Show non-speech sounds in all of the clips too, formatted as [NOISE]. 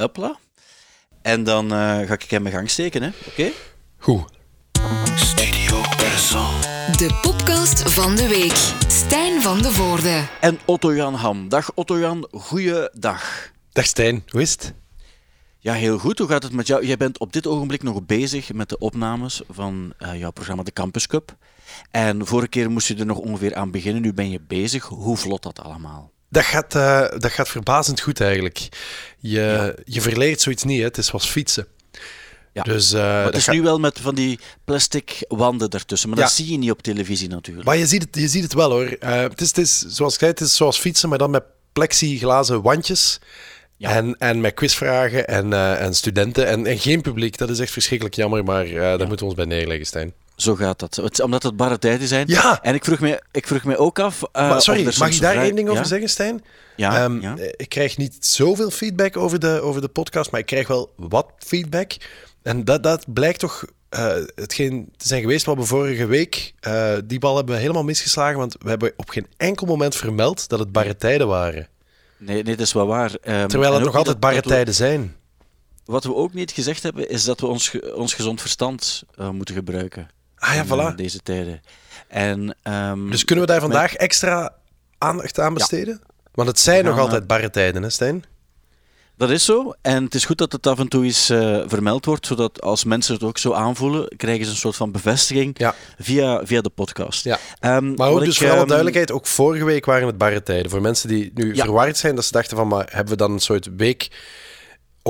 Hopla. En dan eh, ga ik hem mijn gang steken, hè? Oké? Goed. Studio Brussel. De podcast van de week. Stijn van de Voorde. En Otto-Jan Ham. Dag Otto-Jan, goeiedag. Dag Stijn, hoe is het? Ja, heel goed. Hoe gaat het met jou? Jij bent op dit ogenblik nog bezig met de opnames van eh, jouw programma De Campus Cup. En vorige keer moest je er nog ongeveer aan beginnen. Nu ben je bezig. Hoe vlot dat allemaal? Dat gaat, eh, dat gaat verbazend goed eigenlijk. Je, je verleert zoiets niet, hè. het is zoals fietsen. Ja. Dus, eh, Maar het is gaat- nu wel met van die plastic wanden ertussen. Maar Ja. dat zie je niet op televisie natuurlijk. Maar je ziet het, je ziet het wel hoor. Eh, het, is, het is, zoals ik zei, het is zoals fietsen, maar dan met plexiglazen wandjes. Ja. En, en met quizvragen en, en studenten en, en geen publiek. Dat is echt verschrikkelijk jammer, maar daar moeten we ons bij neerleggen, Stijn. Zo gaat dat. Het omdat het barre tijden zijn. Ja. En ik vroeg me, ik vroeg me ook af... eh, maar sorry, mag ik daar vrij- één ding over Ja? zeggen, Stijn? Ja, Ehm, ja. Ik krijg niet zoveel feedback over de, over de podcast, maar ik krijg wel wat feedback. En dat, dat blijkt toch eh, hetgeen te zijn geweest wat we vorige week... eh, die bal hebben we helemaal misgeslagen, want we hebben op geen enkel moment vermeld dat het barre tijden waren. Nee, nee, dat is wel waar. Ehm, Terwijl het nog altijd barre we- tijden zijn. Wat we ook niet gezegd hebben, is dat we ons, ons gezond verstand eh, moeten gebruiken. Ah ja, in, eh, voilà. deze tijden. En, ehm, Dus kunnen we daar met- vandaag extra aandacht aan besteden? Want het zijn nog gaan, altijd eh, barre tijden, hè Stijn? Dat is zo. En het is goed dat het af en toe eens eh, vermeld wordt, zodat als mensen het ook zo aanvoelen, krijgen ze een soort van bevestiging Ja. via, via de podcast. Ja. Ehm, Maar ook dus ik, voor alle ehm, duidelijkheid, ook vorige week waren het barre tijden. Voor mensen die nu Ja. verward zijn, dat ze dachten van, maar hebben we dan een soort week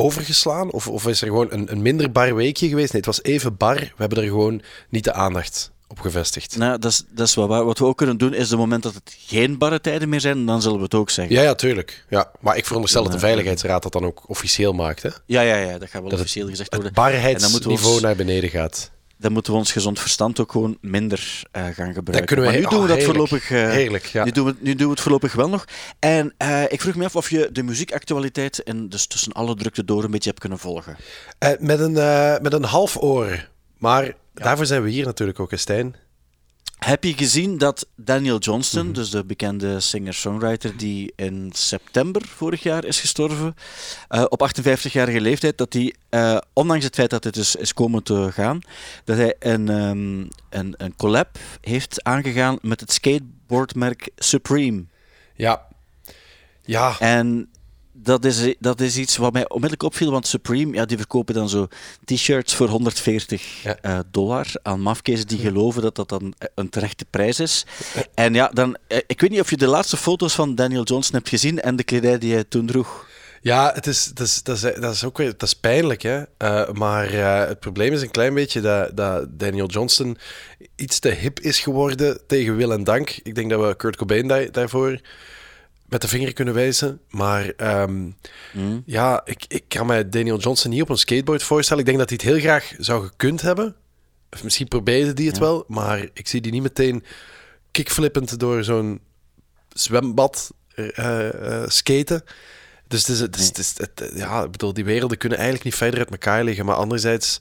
overgeslaan? Of, of is er gewoon een, een minder bar weekje geweest? Nee, het was even bar. We hebben er gewoon niet de aandacht op gevestigd. Nou, dat is, dat is wel waar. Wat we ook kunnen doen, is de moment dat het geen barre tijden meer zijn, dan zullen we het ook zeggen. Ja, ja, tuurlijk. Ja. Maar ik veronderstel dat de. Veiligheidsraad dat dan ook officieel maakt. Hè? Ja, ja, ja, dat gaat wel Dat officieel gezegd Het worden. En dan moeten we barheidsniveau ons- naar beneden gaat. Dan moeten we ons gezond verstand ook gewoon minder eh, gaan gebruiken. We maar nu doen we oh, dat heerlijk. voorlopig. eh, Heerlijk, ja. nu, doen we, nu doen we het voorlopig wel nog. En eh, ik vroeg me af of je de muziekactualiteit en dus tussen alle drukte door een beetje hebt kunnen volgen. Met, een, met een half oor. Maar daarvoor zijn we hier natuurlijk ook, Stijn. Heb je gezien dat Daniel Johnston, Mhm. dus de bekende singer-songwriter die in september vorig jaar is gestorven, eh, op 58-jarige leeftijd, dat hij, eh, ondanks het feit dat het dus is komen te gaan, dat hij een, ehm, een, een collab heeft aangegaan met het skateboardmerk Supreme. Ja. Ja. En dat is, dat is iets wat mij onmiddellijk opviel, want Supreme, ja, die verkopen dan zo t-shirts voor 140 Ja. eh, dollar aan mafkezen die geloven dat dat dan een terechte prijs is. En ja, dan, eh, ik weet niet of je de laatste foto's van Daniel Johnson hebt gezien en de kledij die hij toen droeg. Ja, het is, dat, is, dat, is, dat is ook weer dat is pijnlijk. Hè? Eh, maar eh, het probleem is een klein beetje dat, dat Daniel Johnston iets te hip is geworden tegen wil en dank. Ik denk dat we Kurt Cobain daar- daarvoor met de vinger kunnen wijzen. Maar ehm, ja, ik, ik kan mij Daniel Johnston niet op een skateboard voorstellen. Ik denk dat hij het heel graag zou gekund hebben. Of misschien probeerde hij het wel, maar ik zie die niet meteen kickflippend door zo'n zwembad eh, eh, skaten. Dus het is, het is, het is- het- ja, ik bedoel, die werelden kunnen eigenlijk niet verder uit elkaar liggen. Maar anderzijds,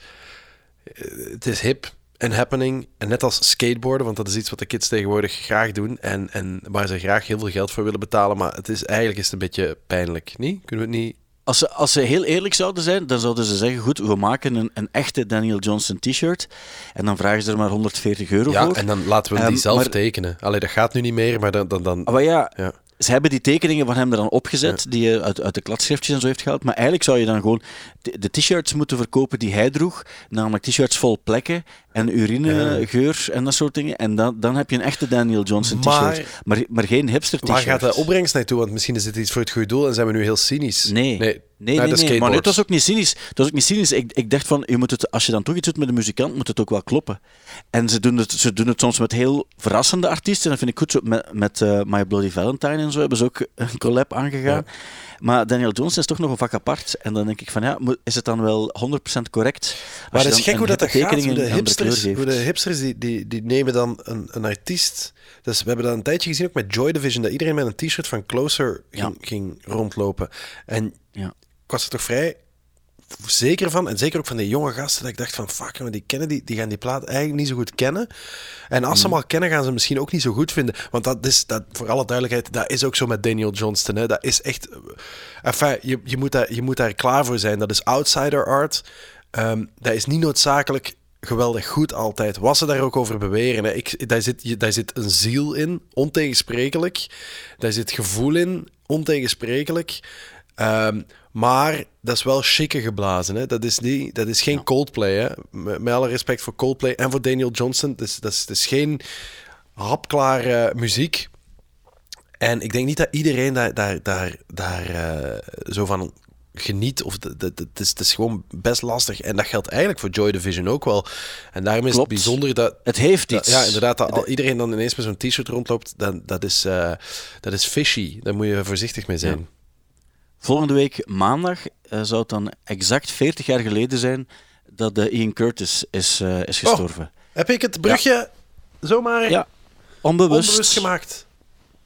eh, het is hip en happening. En net als skateboarden, want dat is iets wat de kids tegenwoordig graag doen. En, en waar ze graag heel veel geld voor willen betalen. Maar het is, eigenlijk is het een beetje pijnlijk, niet? Kunnen we het niet... Als ze, als ze heel eerlijk zouden zijn, dan zouden ze zeggen: Goed, we maken een, een echte Daniel Johnson t-shirt. En dan vragen ze er maar 140 euro Ja, voor. en dan laten we die Ehm, zelf maar- tekenen. Allee, dat gaat nu niet meer, maar dan... dan, dan Maar ja, ja. Ze hebben die tekeningen van hem er dan opgezet, die je uit, uit de kladschriftjes en zo heeft gehaald. Maar eigenlijk zou je dan gewoon de t-shirts moeten verkopen die hij droeg. Namelijk t-shirts vol plekken en urinegeur en dat soort dingen. En dan, dan heb je een echte Daniel Johnson t-shirt. Maar, maar, geen hipster t-shirt. Waar gaat de opbrengst naartoe? Want misschien is het iets voor het goede doel en zijn we nu heel cynisch. Nee, nee, nee, nee, Maar het was ook niet cynisch. Het was ook niet cynisch. Ik, ik dacht van, je moet het, als je dan toch iets doet met een muzikant, moet het ook wel kloppen. En ze doen het, ze doen het soms met heel verrassende artiesten. En dat vind ik goed. Zo met met eh, My Bloody Valentine en zo hebben ze ook een collab aangegaan. Maar Daniel Johnson is toch nog een vak apart. En dan denk ik van, ja, is het dan wel 100% correct? Maar het is gek hoe dat, gaat. Hoe de hipsters, hoe de hipsters die, die, die nemen dan een, een artiest. Dus we hebben dat een tijdje gezien ook met Joy Division, dat iedereen met een t-shirt van Closer ging, ging rondlopen. En Ja. ik was er toch vrij zeker van. En zeker ook van die jonge gasten. Dat ik dacht van, fuck, maar die, kennen die, die gaan die plaat eigenlijk niet zo goed kennen. En als ze Mm. hem al kennen, gaan ze hem misschien ook niet zo goed vinden. Want dat is, dat, voor alle duidelijkheid, dat is ook zo met Daniel Johnston. Hè. Dat is echt... Enfin, je, je, moet daar, je moet daar klaar voor zijn. Dat is outsider art. Ehm, dat is niet noodzakelijk geweldig goed altijd. Wat ze daar ook over beweren. Hè. Ik, daar, zit, je- daar zit een ziel in, ontegensprekelijk. Daar zit gevoel in, ontegensprekelijk. Ehm, maar dat is wel chique geblazen. Hè. Dat, is niet, dat is geen Coldplay. Hè. Met, met alle respect voor Coldplay en voor Daniel Johnston. Dat is, dat is, dat is geen hapklare muziek. En ik denk niet dat iedereen daar, daar, daar, daar eh, zo van geniet. Of de- de- de- het, is, het is gewoon best lastig. En dat geldt eigenlijk voor Joy Division ook wel. En daarom is Klopt. het bijzonder dat... Het heeft dat- iets. ja, inderdaad. Dat al iedereen dan ineens met zo'n t-shirt rondloopt, dan, dat, is, eh, dat is fishy. Daar moet je voorzichtig mee zijn. Volgende week maandag eh, zou het dan exact 40 jaar geleden zijn dat eh, Ian Curtis is, eh, is Oh. gestorven. Heb ik het brugje zomaar Ja, onbewust. onbewust gemaakt?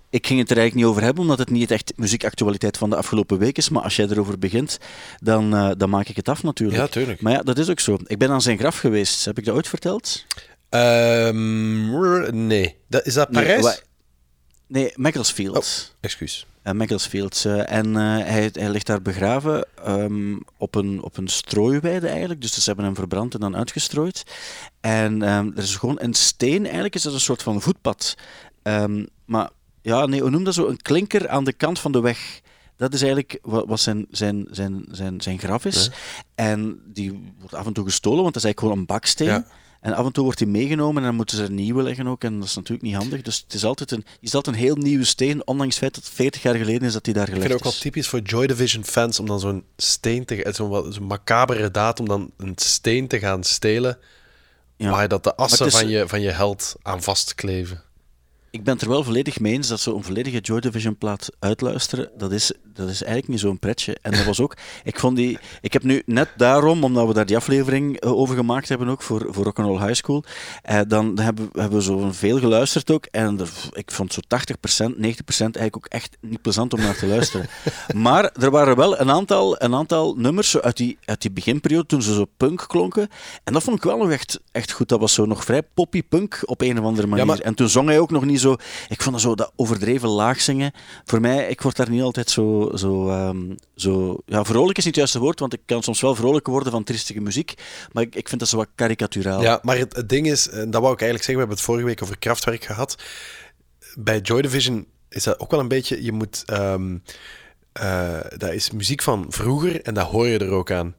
Ik ging het er eigenlijk niet over hebben, omdat het niet echt muziekactualiteit van de afgelopen week is. Maar als jij erover begint, dan, eh, dan maak ik het af natuurlijk. Ja, tuurlijk. Maar ja, dat is ook zo. Ik ben aan zijn graf geweest. Heb ik dat ooit verteld? Ehm, nee. Dat, is dat Nee, Parijs? wa- Nee, Macclesfield. Excuus. Eh, Macclesfield. en eh, hij, hij ligt daar begraven ehm, op, een, op een strooiweide eigenlijk. Dus ze hebben hem verbrand en dan uitgestrooid. En ehm, er is gewoon een steen, eigenlijk is dat een soort van voetpad. Ehm, maar ja, nee, hoe noem dat zo? Een klinker aan de kant van de weg. Dat is eigenlijk wat, zijn, zijn, zijn, zijn, zijn graf is. En die wordt af en toe gestolen, want dat is eigenlijk gewoon een baksteen. Ja. En af en toe wordt die meegenomen en dan moeten ze er nieuwe leggen ook. En dat is natuurlijk niet handig. Dus het is altijd een, is altijd een heel nieuwe steen, ondanks het feit dat het 40 jaar geleden is dat die daar Ik gelegd vind het ook is. wel typisch voor Joy Division fans om dan zo'n steen te... Zo'n zo'n macabere daad om dan een steen te gaan stelen... Ja. waar dat de assen Maar is- van, je, van je held aan vastkleven. Ik ben het er wel volledig mee eens dat zo'n volledige Joy Division plaat uitluisteren, dat is, dat is eigenlijk niet zo'n pretje. En dat was ook, [LAUGHS] ik vond die, ik heb nu net daarom, omdat we daar die aflevering eh, over gemaakt hebben ook, voor, voor Rock'n'Roll High School, eh, dan hebben, hebben we zo veel geluisterd ook, en er- ik vond zo 80%, 90% eigenlijk ook echt niet plezant om naar te luisteren. [LAUGHS] maar er waren wel een aantal, een aantal nummers zo uit, die, uit die beginperiode, toen ze zo punk klonken, en dat vond ik wel nog echt, echt goed. Dat was zo nog vrij poppy punk op een of andere manier. maar- En toen zong hij ook nog niet zo. Ik vond dat zo dat overdreven laag zingen. Voor mij, ik word daar niet altijd zo. zo, ehm, zo ja, vrolijk is niet het juiste woord, want ik kan soms wel vrolijk worden van triestige muziek. Maar ik, ik vind dat zo wat karikaturaal. Ja, maar het, het ding is, en dat wou ik eigenlijk zeggen, we hebben het vorige week over krachtwerk gehad. Bij Joy Division is dat ook wel een beetje, je moet, ehm, eh, dat is muziek van vroeger en dat hoor je er ook aan.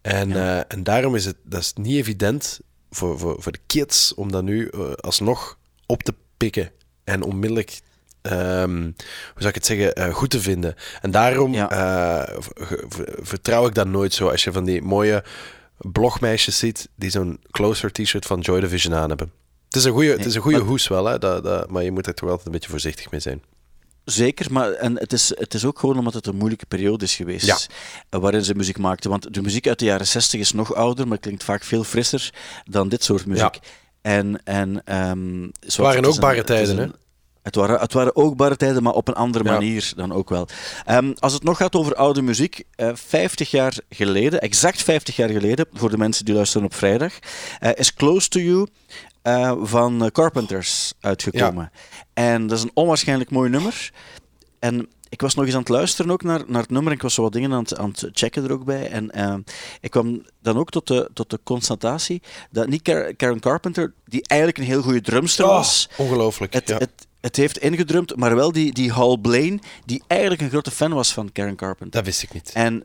En, eh, en daarom is het, dat is niet evident voor, voor, voor de kids om dat nu eh, alsnog op te pikken en onmiddellijk, ehm, hoe zou ik het zeggen, eh, goed te vinden. En daarom Ja. eh, vertrouw ik dat nooit zo als je van die mooie blogmeisjes ziet die zo'n closer t-shirt van Joy Division aan hebben. Het is een goede, het is een goede maar- hoes wel, hè? Dat, dat, maar je moet er toch altijd een beetje voorzichtig mee zijn. Zeker, maar en het, is, het is ook gewoon omdat het een moeilijke periode is geweest. Ja. eh, Waarin ze muziek maakten. Want de muziek uit de jaren 60 is nog ouder, maar klinkt vaak veel frisser dan dit soort muziek. En, en, ehm, het waren ook barre tijden, hè? Het waren, het waren ook barre tijden, maar op een andere Ja. manier dan ook wel. Ehm, als het nog gaat over oude muziek, eh 50 jaar geleden, exact 50 jaar geleden, voor de mensen die luisteren op vrijdag, eh, is Close to You eh, van Carpenters uitgekomen. En dat is een onwaarschijnlijk mooi nummer. En ik was nog eens aan het luisteren ook naar, naar het nummer en ik was zo wat dingen aan het, aan het checken er ook bij. En eh, ik kwam dan ook tot de, tot de constatatie dat niet Kar- Karen Carpenter, die eigenlijk een heel goede drumster was, Oh, ongelooflijk. het, ja. het, het heeft ingedrumd, maar wel die, die Hal Blaine, die eigenlijk een grote fan was van Karen Carpenter. dat wist ik niet. En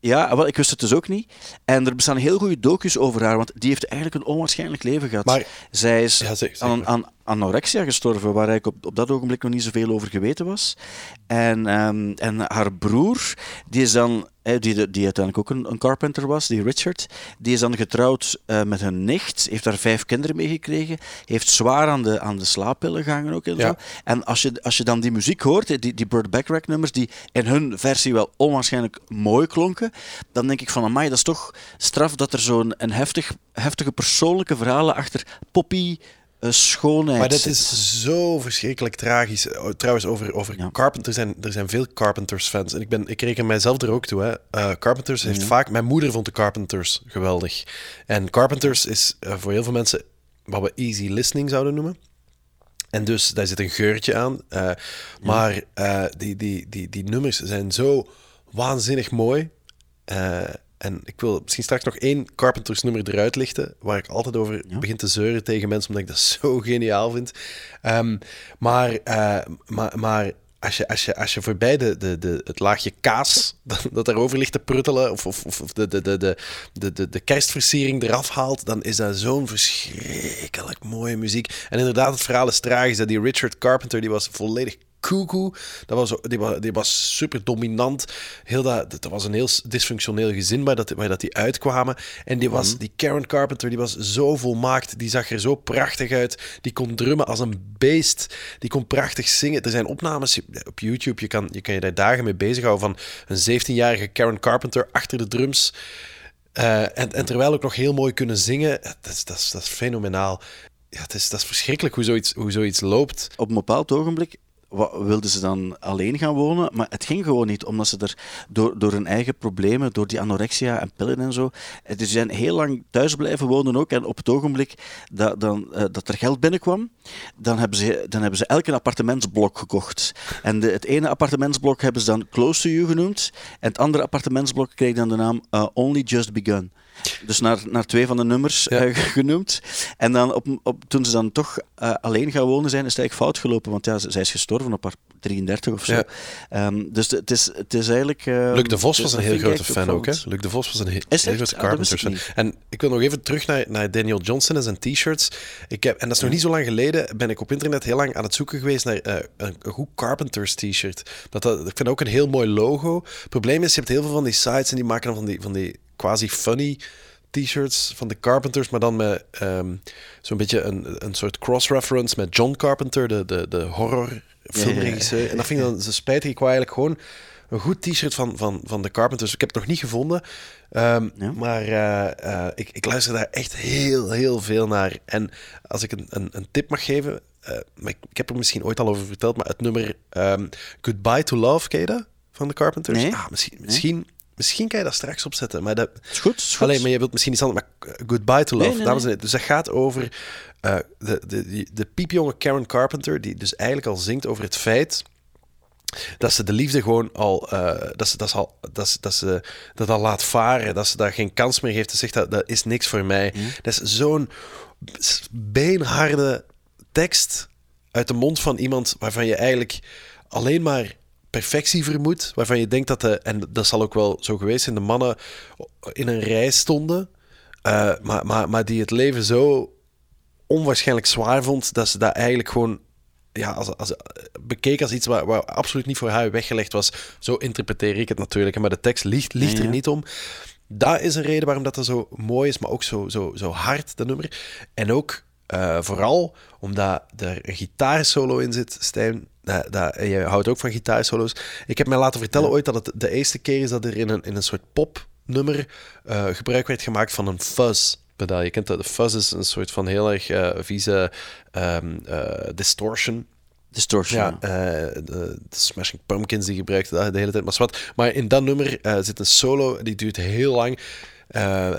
ja, wel, ik wist het dus ook niet. En er bestaan heel goede docu's over haar, want die heeft eigenlijk een onwaarschijnlijk leven gehad. Maar- Zij is Ja, aan, aan anorexia gestorven, waar eigenlijk op, op dat ogenblik nog niet zoveel over geweten was. En, ehm, en haar broer, die is dan, die, die uiteindelijk ook een, een carpenter was, die Richard, die is dan getrouwd eh, met een nicht, heeft daar vijf kinderen mee gekregen, heeft zwaar aan de, aan de slaappillen gehangen ook en Ja. zo. En als je, als je dan die muziek hoort, die, die Burt Bacharach nummers, die in hun versie wel onwaarschijnlijk mooi klonken, dan denk ik van, amai, dat is toch straf dat er zo'n een heftig, heftige persoonlijke verhalen achter poppy schoonheid Maar dat is zo verschrikkelijk tragisch. Trouwens, over, over Ja. Carpenter zijn er zijn veel Carpenters-fans. En ik, ben, ik reken mijzelf er ook toe. Hè. Eh, Carpenters heeft vaak... Mijn moeder vond de Carpenters geweldig. En Carpenters is eh, voor heel veel mensen wat we easy listening zouden noemen. En dus daar zit een geurtje aan. eh, Maar eh, die, die, die, die nummers zijn zo waanzinnig mooi. En ik wil misschien straks nog één Carpenters nummer eruit lichten, waar ik altijd over begin te zeuren tegen mensen, omdat ik dat [LAUGHS] zo geniaal vind. Ehm, maar, eh, maar, maar als je, als je, als je voorbij de, de, de, het laagje kaas [LAUGHS] dat, dat daarover ligt te pruttelen, of, of, of de, de, de, de, de, de, de kerstversiering eraf haalt, dan is dat zo'n verschrikkelijk mooie muziek. En inderdaad, het verhaal is tragisch. Dat die Richard Carpenter, die was volledig koekoe. Dat was, die, was, die was super dominant. Heel dat, dat was een heel dysfunctioneel gezin waar, dat, waar dat die uitkwamen. En die, was, die Karen Carpenter die was zo volmaakt. Die zag er zo prachtig uit. Die kon drummen als een beest. Die kon prachtig zingen. Er zijn opnames op YouTube. Je kan je, kan je daar dagen mee bezighouden van een 17-jarige Karen Carpenter achter de drums. Eh, en, en terwijl ook nog heel mooi kunnen zingen. Dat is, dat is, dat is fenomenaal. Ja, het is, dat is verschrikkelijk hoe zoiets, hoe zoiets loopt. op een bepaald ogenblik wilden ze dan alleen gaan wonen, maar het ging gewoon niet, omdat ze er door, door hun eigen problemen, door die anorexia en pillen en zo, eh, dus ze zijn heel lang thuis blijven wonen ook. En op het ogenblik dat, dan, eh, dat er geld binnenkwam, dan hebben ze, dan hebben ze elk een appartementsblok gekocht. En de, het ene appartementsblok hebben ze dan Close to You genoemd, en het andere appartementsblok kreeg dan de naam eh, Only Just Begun. Dus naar, naar twee van de nummers Ja. eh, [LAUGHS] genoemd. En dan op, op, toen ze dan toch eh, alleen gaan wonen zijn, is het eigenlijk fout gelopen. Want ja, zij is gestorven op haar 33 of zo. Ja. Ehm, dus het is, het is eigenlijk... eh, Luc de Vos was een heel grote fan ook. Hè? Luc de Vos was een heel grote Ah, Carpenters fan. En ik wil nog even terug naar, naar Daniel Johnson en zijn t-shirts. Ik heb, en dat is nog niet zo lang geleden, ben ik op internet heel lang aan het zoeken geweest naar eh, een, een goed Carpenters t-shirt. Dat, dat, ik vind dat ook een heel mooi logo. Het probleem is, je hebt heel veel van die sites en die maken dan van die, van die quasi funny t-shirts van de Carpenters, maar dan met ehm, zo'n beetje een, een soort cross-reference met John Carpenter, de, de, de horror filmregisseur. En dat vind ik dan zo spijtig. Ik wou eigenlijk gewoon een goed t-shirt van, van, van de Carpenters. Ik heb het nog niet gevonden, Ehm, Ja. maar eh, eh, ik, ik luister daar echt heel, heel veel naar. En als ik een, een, een tip mag geven, eh, maar ik, ik heb er misschien ooit al over verteld, maar het nummer ehm, Goodbye to Love, ken je dat? Van de Carpenters? Nee. Ah, misschien, misschien, misschien kan je dat straks opzetten, maar dat... Is goed, is goed. Alleen, maar je wilt misschien iets anders. Maar uh, Goodbye to Love, Nee, nee, dames en heren. Dus dat gaat over eh, de, de, die- de piepjonge Karen Carpenter, die dus eigenlijk al zingt over het feit dat ze de liefde gewoon al, eh, dat, ze, dat, ze al dat, ze, dat ze dat al laat varen, dat ze daar geen kans meer heeft. Ze zegt dat, dat is niks voor mij. Dat is zo'n beenharde tekst uit de mond van iemand waarvan je eigenlijk alleen maar perfectie vermoedt, waarvan je denkt dat de, en dat zal ook wel zo geweest zijn, de mannen in een rij stonden, eh, maar, maar, maar die het leven zo onwaarschijnlijk zwaar vond, dat ze dat eigenlijk gewoon ja, als, als, bekeken als iets waar, waar absoluut niet voor haar weggelegd was. Zo interpreteer ik het natuurlijk, maar de tekst liegt Ja, er niet om. Dat is een reden waarom dat zo mooi is, maar ook zo, zo, zo hard, dat nummer. En ook eh, vooral omdat er een gitaarsolo in zit, Stijn. Dat, jij houdt ook van gitaarsolo's. Ik heb mij laten vertellen ooit dat het de eerste keer is dat er in een, in een soort popnummer eh, gebruik werd gemaakt van een fuzz. pedaal. Je kent dat, de fuzz is een soort van heel erg eh, vieze ehm, eh, distortion. Distortion. Ja, de, de Smashing Pumpkins die gebruikten dat de hele tijd. Maar, zwart. maar in dat nummer zit een solo, die duurt heel lang.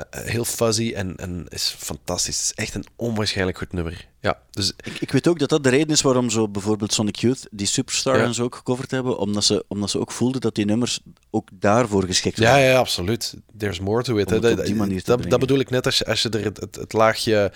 heel fuzzy en, en is fantastisch. Het is echt een onwaarschijnlijk goed nummer. Ja, dus Ik, ik weet ook dat dat de reden is waarom zo bijvoorbeeld Sonic Youth die Superstar Ja. en zo ook gecoverd hebben, omdat ze, omdat ze ook voelden dat die nummers ook daarvoor geschikt Ja, waren. ja, absoluut. There's more to it. Om hè. het op Dat, die manier te dat, dat bedoel ik net als je, als je er het, het, het laagje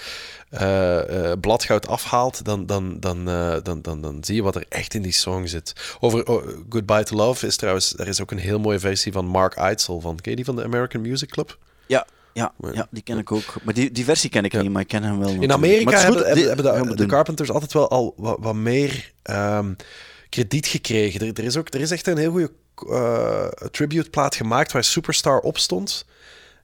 eh, eh, bladgoud afhaalt, dan, dan, dan, eh, dan, dan, dan zie je wat er echt in die song zit. Over oh, Goodbye to Love is trouwens, er is ook een heel mooie versie van Mark Eitzel van. Ken je die van de American Music Club? Ja, ja, ja, die ken ik ook. Maar die, die versie ken ik Ja. niet, maar ik ken hem wel. In natuurlijk. Amerika Maar het is hebben, goed, hebben, die- hebben de. Carpenters altijd wel al wat, wat meer ehm, krediet gekregen. Er, er, is ook, er is echt een heel goede eh, tributeplaat gemaakt waar Superstar op stond.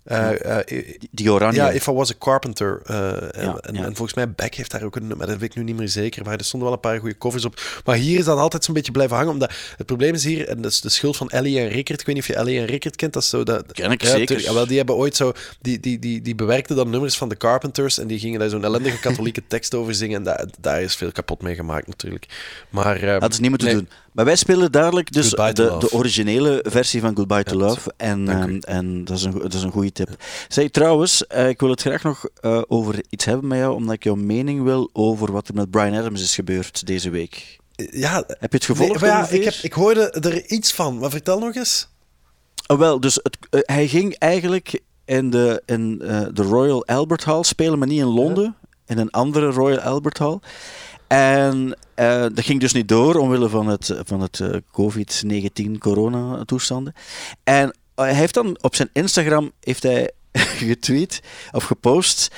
Eh, eh, Die, oranje. ja, If I Was a Carpenter. eh, en, Ja, en, ja. en volgens mij Beck heeft daar ook een nummer, dat weet ik nu niet meer zeker, maar er stonden wel een paar goede covers op. Maar hier is dat altijd zo'n beetje blijven hangen, omdat het probleem is hier, en dat is de schuld van Ellie en Rickert, ik weet niet of je Ellie en Rickert kent, dat is zo... Dat, Ken ik ja, zeker. Ja, wel, die hebben ooit zo, die, die, die, die bewerkten dan nummers van de Carpenters en die gingen daar zo'n ellendige [LAUGHS] katholieke tekst over zingen en daar, daar is veel kapot mee gemaakt natuurlijk. Maar... eh, Hadden ze niet moeten nee. doen. Maar wij spelen dadelijk dus de, de originele versie van Goodbye to Love. En, ehm, en dat, is een, dat is een goede tip. Zeg, trouwens, eh, ik wil het graag nog eh, over iets hebben met jou, omdat ik jouw mening wil over wat er met Brian Adams is gebeurd deze week. Ja, Heb je het gevolgd? nee, ja, ik, heb, ik hoorde er iets van, maar vertel nog eens. Oh, wel, dus het, eh, hij ging eigenlijk in, de, in de Royal Albert Hall spelen, maar niet in Londen, in een andere Royal Albert Hall. En eh, dat ging dus niet door omwille van het, van het eh, COVID-19 corona-toestanden. En hij heeft dan op zijn Instagram heeft hij [LAUGHS] getweet of gepost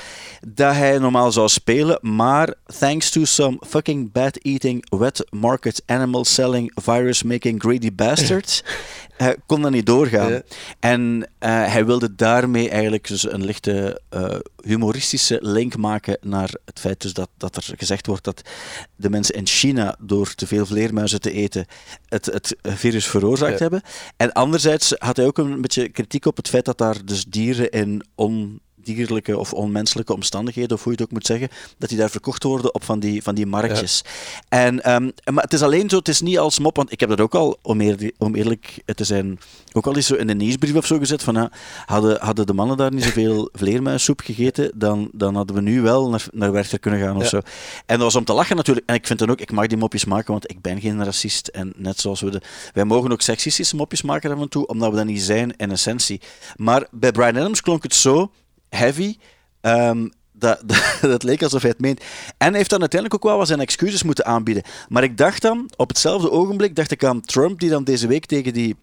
dat hij normaal zou spelen, maar thanks to some fucking bad eating, wet market animal selling, virus making greedy bastards, [LAUGHS] eh, kon dat niet doorgaan. Ja. En eh, hij wilde daarmee eigenlijk dus een lichte eh, humoristische link maken naar het feit dus dat, dat er gezegd wordt dat de mensen in China door te veel vleermuizen te eten het, het virus veroorzaakt Ja. hebben. En anderzijds had hij ook een beetje kritiek op het feit dat daar dus dieren in ondierlijke of onmenselijke omstandigheden, of hoe je het ook moet zeggen, dat die daar verkocht worden op van die, van die marktjes. En, ehm, maar het is alleen zo, het is niet als mop, want ik heb dat ook al, om, eer- om eerlijk te zijn, ook al eens zo in een nieuwsbrief of zo gezet, van ja, hadden, hadden de mannen daar niet zoveel [LAUGHS] vleermuissoep gegeten, dan, dan hadden we nu wel naar, naar Werchter kunnen gaan of Ja. zo. En dat was om te lachen natuurlijk. En ik vind dan ook, ik mag die mopjes maken, want ik ben geen racist. En net zoals we de... Wij mogen ook seksistische mopjes maken af en toe, omdat we dat niet zijn in essentie. Maar bij Brian Adams klonk het zo heavy... ehm, [LAUGHS] dat, dat, leek alsof hij het meent. En hij heeft dan uiteindelijk ook wel wat zijn excuses moeten aanbieden. Maar ik dacht dan, op hetzelfde ogenblik, dacht ik aan Trump, die dan deze week tegen die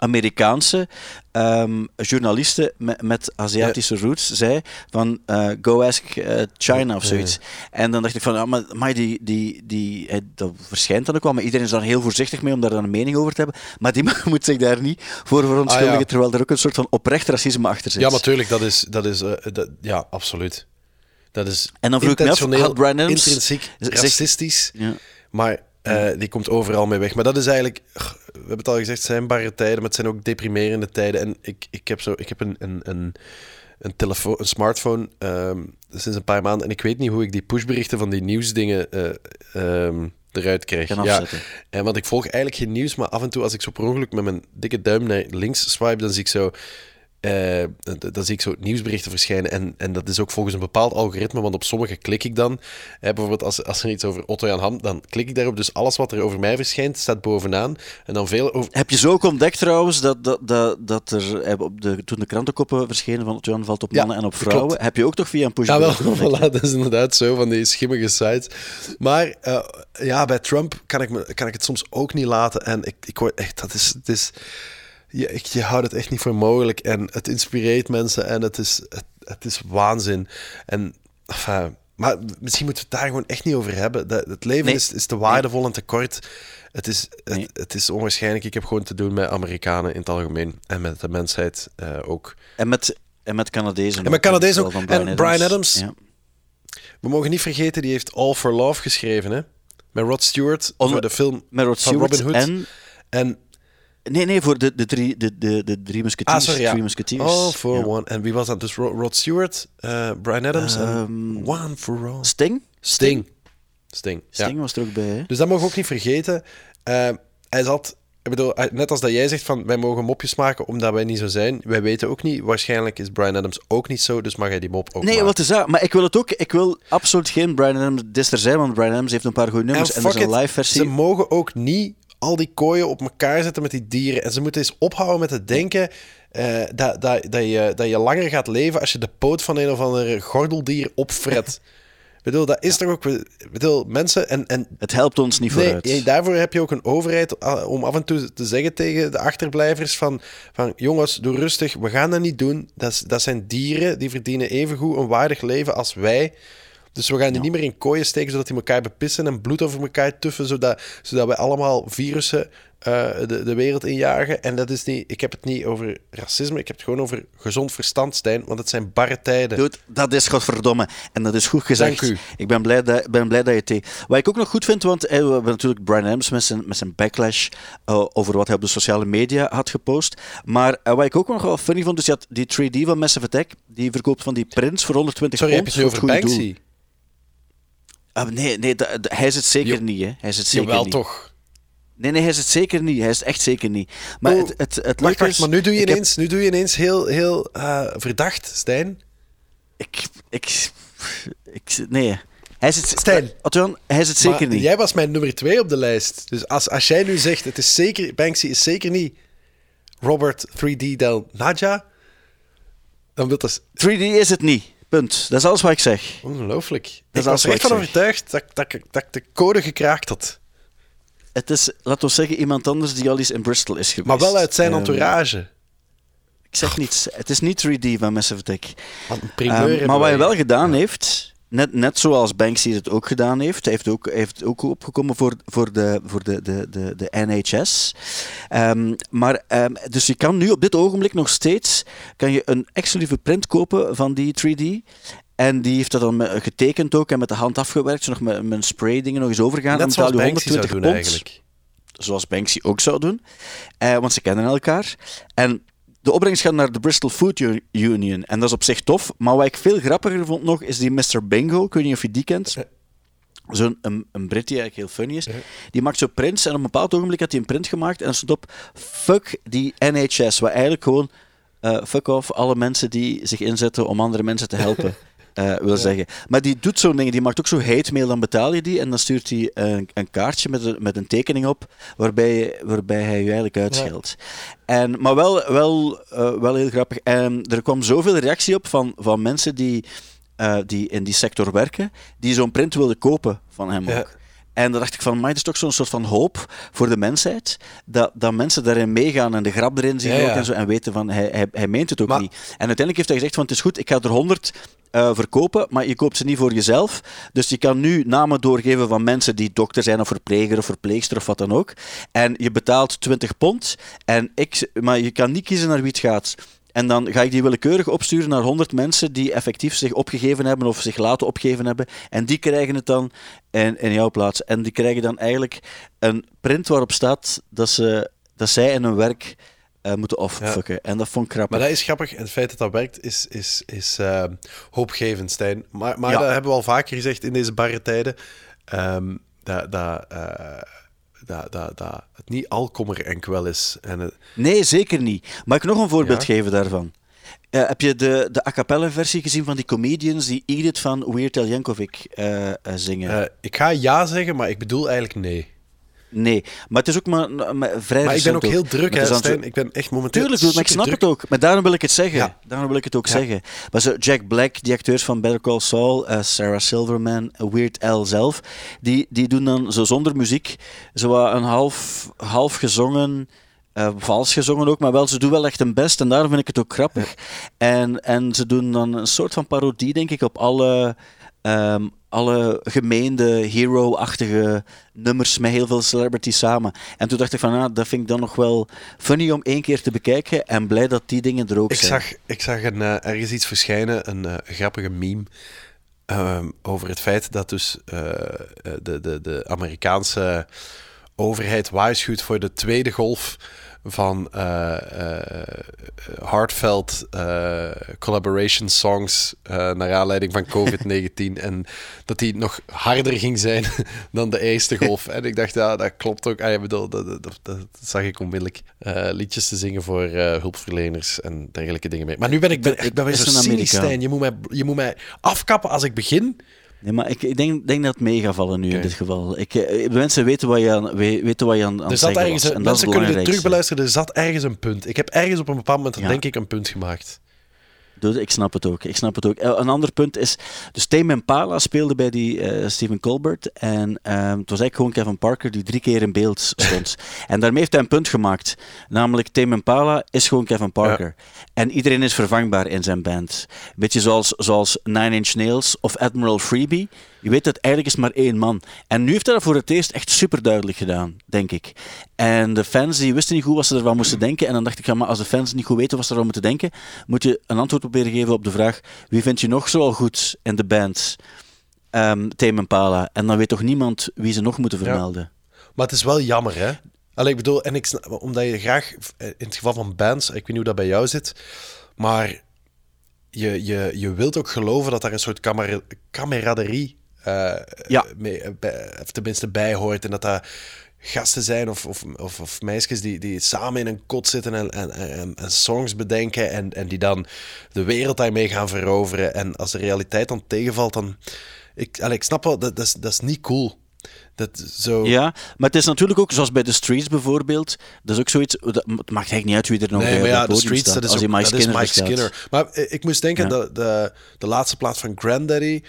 Amerikaanse ehm, journalisten met, met Aziatische roots zei van eh, go ask eh, China of zoiets. En dan dacht ik van, ja, maar, maar die, die, die, dat verschijnt dan ook wel, maar iedereen is daar heel voorzichtig mee om daar dan een mening over te hebben. Maar die [LAUGHS] moet zich daar niet voor verontschuldigen, Ah, ja. terwijl er ook een soort van oprecht racisme achter zit. Ja, natuurlijk, dat is, dat is eh, dat, ja, absoluut. Dat is En dan vroeg ik me af, had Adams- intrinsiek racistisch, Ja. maar die komt overal mee weg. Maar dat is eigenlijk, we hebben het al gezegd, het zijn barre tijden, maar het zijn ook deprimerende tijden. En ik, ik heb, zo, ik heb een, een, een, een, telefoon, een smartphone ehm, sinds een paar maanden en ik weet niet hoe ik die pushberichten van die nieuwsdingen eh, ehm, eruit krijg. Ja, en want ik volg eigenlijk geen nieuws, maar af en toe als ik zo per ongeluk met mijn dikke duim naar links swipe, dan zie ik zo, d- dan zie ik zo nieuwsberichten verschijnen. En, en dat is ook volgens een bepaald algoritme, want op sommige klik ik dan. Bijvoorbeeld als, als er iets over Otto Jan Ham, dan klik ik daarop. Dus alles wat er over mij verschijnt, staat bovenaan. En dan veel over... Heb je zo ook ontdekt trouwens dat, dat, dat, dat er eh, op de, toen de krantenkoppen verschenen van Johan valt op Ja, mannen en op vrouwen, klopt. heb je ook toch via een push Ja, wel, [LAUGHS] voilà, dat is inderdaad zo van die schimmige sites. Maar eh, ja, bij Trump kan ik, me, kan ik het soms ook niet laten. En ik, ik word echt, dat is, het is je, ik, je houdt het echt niet voor mogelijk. En het inspireert mensen en het is, het, het is waanzin. En, enfin, maar misschien moeten we het daar gewoon echt niet over hebben. Dat, het leven Nee. is, is te waardevol en te kort. Het is, Nee. het, het is onwaarschijnlijk. Ik heb gewoon te doen met Amerikanen in het algemeen. En met de mensheid eh, ook. En met, en met Canadezen. En met Canadezen ook. van En Adams. Ja. We mogen niet vergeten, die heeft All for Love geschreven, hè? Met Rod Stewart On- voor de film Met Rod van Stewart Robin Hood. en... En, Nee, nee, voor de, de, drie, de, de, de drie ah, musketeers. sorry, ja. Three musketeers. All for Ja. One. En wie was dat? Dus Ro- Rod Stewart, eh, Brian Adams en One for All. Sting? Sting. Sting, ja. Sting was er ook bij, hè? Dus dat mogen we ook niet vergeten. Eh, hij zat... Ik bedoel, net als dat jij zegt van wij mogen mopjes maken omdat wij niet zo zijn. Wij weten ook niet. Waarschijnlijk is Brian Adams ook niet zo, dus mag hij die mop ook Nee, maken. wat is dat? Maar ik wil het ook. Ik wil absoluut geen Brian Adams disser zijn, want Brian Adams heeft een paar goede nummers en, fuck er is een live versie. Ze mogen ook niet al die kooien op elkaar zetten met die dieren. En ze moeten eens ophouden met het denken eh, dat, dat, dat, je, dat je langer gaat leven als je de poot van een of ander gordeldier opfret. Ik bedoel, dat is toch ook... Bedoel, mensen... En, en Het helpt ons niet Nee, vooruit. nee, daarvoor heb je ook een overheid ah, om af en toe te zeggen tegen de achterblijvers van, van jongens, doe rustig, we gaan dat niet doen. Dat, dat zijn dieren, die verdienen evengoed een waardig leven als wij. Dus we gaan die niet meer in kooien steken, zodat die elkaar bepissen en bloed over elkaar tuffen, zodat, zodat we allemaal virussen eh, de, de wereld injagen. En dat is niet, ik heb het niet over racisme, ik heb het gewoon over gezond verstand, Stijn, want het zijn barre tijden. Dude, dat is godverdomme. En dat is goed gezegd. Dank u. Ik ben blij dat, ben blij dat je het. Wat ik ook nog goed vind, want eh, we hebben natuurlijk Brian Adams met zijn, met zijn backlash eh, over wat hij op de sociale media had gepost. Maar wat ik ook nog wel funny vond, dus je had die 3D van Massive Attack, die verkoopt van die prints voor 120 Sorry, heb pond. je het nu voor over het goede Banksy? doel. Ah, nee, nee da- da- hij is het zeker Jo- niet. Hè. Hij is het zeker Jawel, niet. toch. Nee, nee, hij is het zeker niet. Hij is het echt zeker niet. Maar Oh, het, het, het Wacht, wacht, maar nu doe je heb- ineens, nu doe je ineens heel, heel eh, verdacht, Stijn. Ik, ik, ik, nee. Hij is het, Stijn. Hij is het zeker niet. Jij was mijn nummer twee op de lijst. Dus als, als jij nu zegt, het is zeker, Banksy is zeker niet Robert 3D Del Nadja, dan wil dat... 3D is het niet. Punt. Dat is alles wat ik zeg. Ongelooflijk. is ik was alles er echt van zeg. overtuigd dat, dat, ik- dat ik de code gekraakt had. Het is, laten we zeggen, iemand anders die al eens in Bristol is geweest. Maar wel uit zijn Ehm, entourage. Ik zeg niets. Het is niet 3D van Massive Attack. Ehm, maar wat hij wel gedaan heeft, net, net zoals Banksy het ook gedaan heeft, hij heeft ook, heeft ook opgekomen voor, voor, de, voor de, de, de, de NHS. Ehm, maar, ehm, dus je kan nu op dit ogenblik nog steeds kan je een exclusieve print kopen van die 3D. En die heeft dat dan getekend ook en met de hand afgewerkt, zo nog met, met spray dingen nog eens overgaan. Net zoals Banksy zou 120 doen pond eigenlijk. zoals Banksy ook zou doen. Eh, want ze kennen elkaar. En de opbrengst gaat naar de Bristol Food Union. En dat is op zich tof. Maar wat ik veel grappiger vond nog, is die Mr. Bingo. Ik weet niet of je die kent. Zo'n een, een Brit die eigenlijk heel funny is. Die maakt zo prints. En op een bepaald ogenblik had hij een print gemaakt. En er stond op, fuck die NHS. Wat eigenlijk gewoon, eh, fuck off alle mensen die zich inzetten om andere mensen te helpen. [LAUGHS] eh, wil zeggen. Maar die doet zo'n ding, die maakt ook zo hate mail, dan betaal je die en dan stuurt hij een, een kaartje met een, met een tekening op waarbij, waarbij hij je eigenlijk uitscheldt. En, maar wel, wel, eh, wel heel grappig. En er kwam zoveel reactie op van, van mensen die, eh, die in die sector werken, die zo'n print wilden kopen van hem Ja. ook. En dan dacht ik van, maar het is toch zo'n soort van hoop voor de mensheid, dat, dat mensen daarin meegaan en de grap erin zien Ja, en zo, en weten van, hij, hij, hij meent het ook Maar- niet. En uiteindelijk heeft hij gezegd van, het is goed, ik ga er 100 eh, verkopen, maar je koopt ze niet voor jezelf. Dus je kan nu namen doorgeven van mensen die dokter zijn of verpleger of verpleegster of wat dan ook. En je betaalt 20 pond, en ik, maar je kan niet kiezen naar wie het gaat. En dan ga ik die willekeurig opsturen naar 100 mensen die effectief zich opgegeven hebben of zich laten opgeven hebben. En die krijgen het dan in, in jouw plaats. En die krijgen dan eigenlijk een print waarop staat dat, ze, dat zij in hun werk eh, moeten affucken. En dat vond ik grappig. Maar dat is grappig. En het feit dat dat werkt is, is, is eh, hoopgevend, Stijn. Maar, maar Ja. dat hebben we al vaker gezegd in deze barre tijden. ehm, dat, dat, eh, dat, dat, dat het niet alkommer en kwel is. En het- Nee, zeker niet. Mag ik nog een voorbeeld Ja. geven daarvan? Eh, heb je de, de a cappella versie gezien van die comedians die Edith van Weird Al Yankovic zingen? ik ga ja zeggen, maar ik bedoel eigenlijk nee. Nee, maar het is ook maar, maar vrij Maar ik ben ook heel druk, hè, Stijn. Ik ben echt momenteel Tuurlijk, maar ik snap het ook. Maar daarom wil ik het zeggen. Ja. Daarom wil ik het ook Ja. zeggen. Maar zo Jack Black, die acteurs van Better Call Saul, eh, Sarah Silverman, Weird Al zelf, die, die doen dan zo zonder muziek zo een half, half gezongen, eh, vals gezongen ook, maar wel, ze doen wel echt hun best en daarom vind ik het ook grappig. En, en ze doen dan een soort van parodie, denk ik, op alle... ehm, alle gemeende, hero-achtige nummers met heel veel celebrities samen. En toen dacht ik van, ah, dat vind ik dan nog wel funny om één keer te bekijken en blij dat die dingen er ook Ik zijn. zag, ik zag een, eh, ergens iets verschijnen, een eh, grappige meme, ehm, over het feit dat dus eh, de, de, de Amerikaanse overheid waarschuwt voor de tweede golf van eh, heartfelt eh, collaboration songs naar aanleiding van COVID-19 [LAUGHS] [LAUGHS] en dat die nog harder ging zijn [LAUGHS] dan de eerste golf. En ik dacht, ja, dat klopt ook. Ah, ja, bedoel, dat, dat, zag ik onmiddellijk. liedjes te zingen voor hulpverleners en dergelijke dingen mee. Maar nu ben ik, ben, ik ben weer Is zo een cynisch, Amerikaan. Stijn. Je moet, mij, je moet mij afkappen als ik begin. Nee, maar ik, ik denk, denk dat het mee gaat vallen nu in dit geval. Ik, eh, de mensen weten wat je aan, we- weten wat je aan, aan Er het zat ergens, was. een- En dat is mensen het kunnen dit belangrijkste. terugbeluisteren. Er zat ergens een punt. Ik heb ergens op een bepaald moment, Ja. denk ik, een punt gemaakt. Dude, ik snap het ook. Ik snap het ook. Eh, Een ander punt is, dus Tame Impala speelde bij die eh, Stephen Colbert en ehm, het was eigenlijk gewoon Kevin Parker die drie keer in beeld stond. [LAUGHS] en daarmee heeft hij een punt gemaakt, namelijk Tame Impala is gewoon Kevin Parker. En iedereen is vervangbaar in zijn band. Beetje zoals, zoals Nine Inch Nails of Admiral Freebie. Je weet dat eigenlijk is maar één man. En nu heeft hij dat voor het eerst echt super duidelijk gedaan, denk ik. En de fans die wisten niet goed wat ze ervan moesten denken. En dan dacht ik, ja, maar als de fans niet goed weten wat ze ervan moeten denken, moet je een antwoord proberen geven op de vraag: wie vind je nog zoal goed in de band? Ehm Tame Impala. En dan weet toch niemand wie ze nog moeten vermelden. Maar het is wel jammer, hè? Allee, ik bedoel, en ik, omdat je graag, in het geval van bands, ik weet niet hoe dat bij jou zit, maar je, je, je wilt ook geloven dat daar een soort kamera- eh, Ja. mee, eh, bij- of tenminste bij hoort. En dat dat gasten zijn of, of, of, of meisjes die, die samen in een kot zitten en, en, en, en songs bedenken en, en die dan de wereld daarmee gaan veroveren. En als de realiteit dan tegenvalt, dan... Ik, allee, ik snap wel, dat, dat, is, dat is niet cool. Dat zo... Ja, maar het is natuurlijk ook, zoals bij de Streets bijvoorbeeld, dat is ook zoiets, dat, het maakt eigenlijk niet uit wie er nog Nee, bij maar ja, de podium Streets, staat, dat is, ook, Mike dat is Skinner Mike. Skinner. Maar eh, ik moest denken, Ja. dat de, de laatste plaat van Granddaddy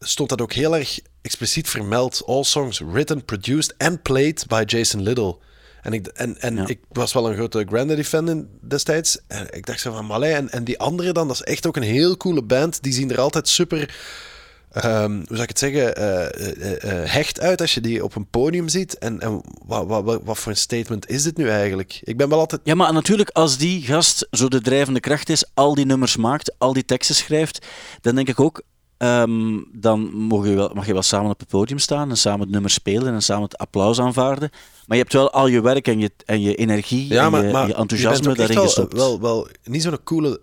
stond dat ook heel erg expliciet vermeld. All songs written, produced and played by Jason Little. En ik, en, en Ja. ik was wel een grote Granddaddy-fan in- destijds. En ik dacht zo van, Malay. En, en die andere dan, dat is echt ook een heel coole band. Die zien er altijd super... ehm, hoe zou ik het zeggen, eh, eh, eh, hecht uit als je die op een podium ziet. En, en wat, wat, wat voor een statement is dit nu eigenlijk? Ik ben wel altijd Ja, maar natuurlijk, als die gast zo de drijvende kracht is, al die nummers maakt, al die teksten schrijft, dan denk ik ook, ehm, dan mag je, wel, mag je wel samen op het podium staan en samen het nummer spelen en samen het applaus aanvaarden. Maar je hebt wel al je werk en je, en je energie en je, je enthousiasme bent ook echt daarin wel, gestopt. Wel, wel niet zo'n coole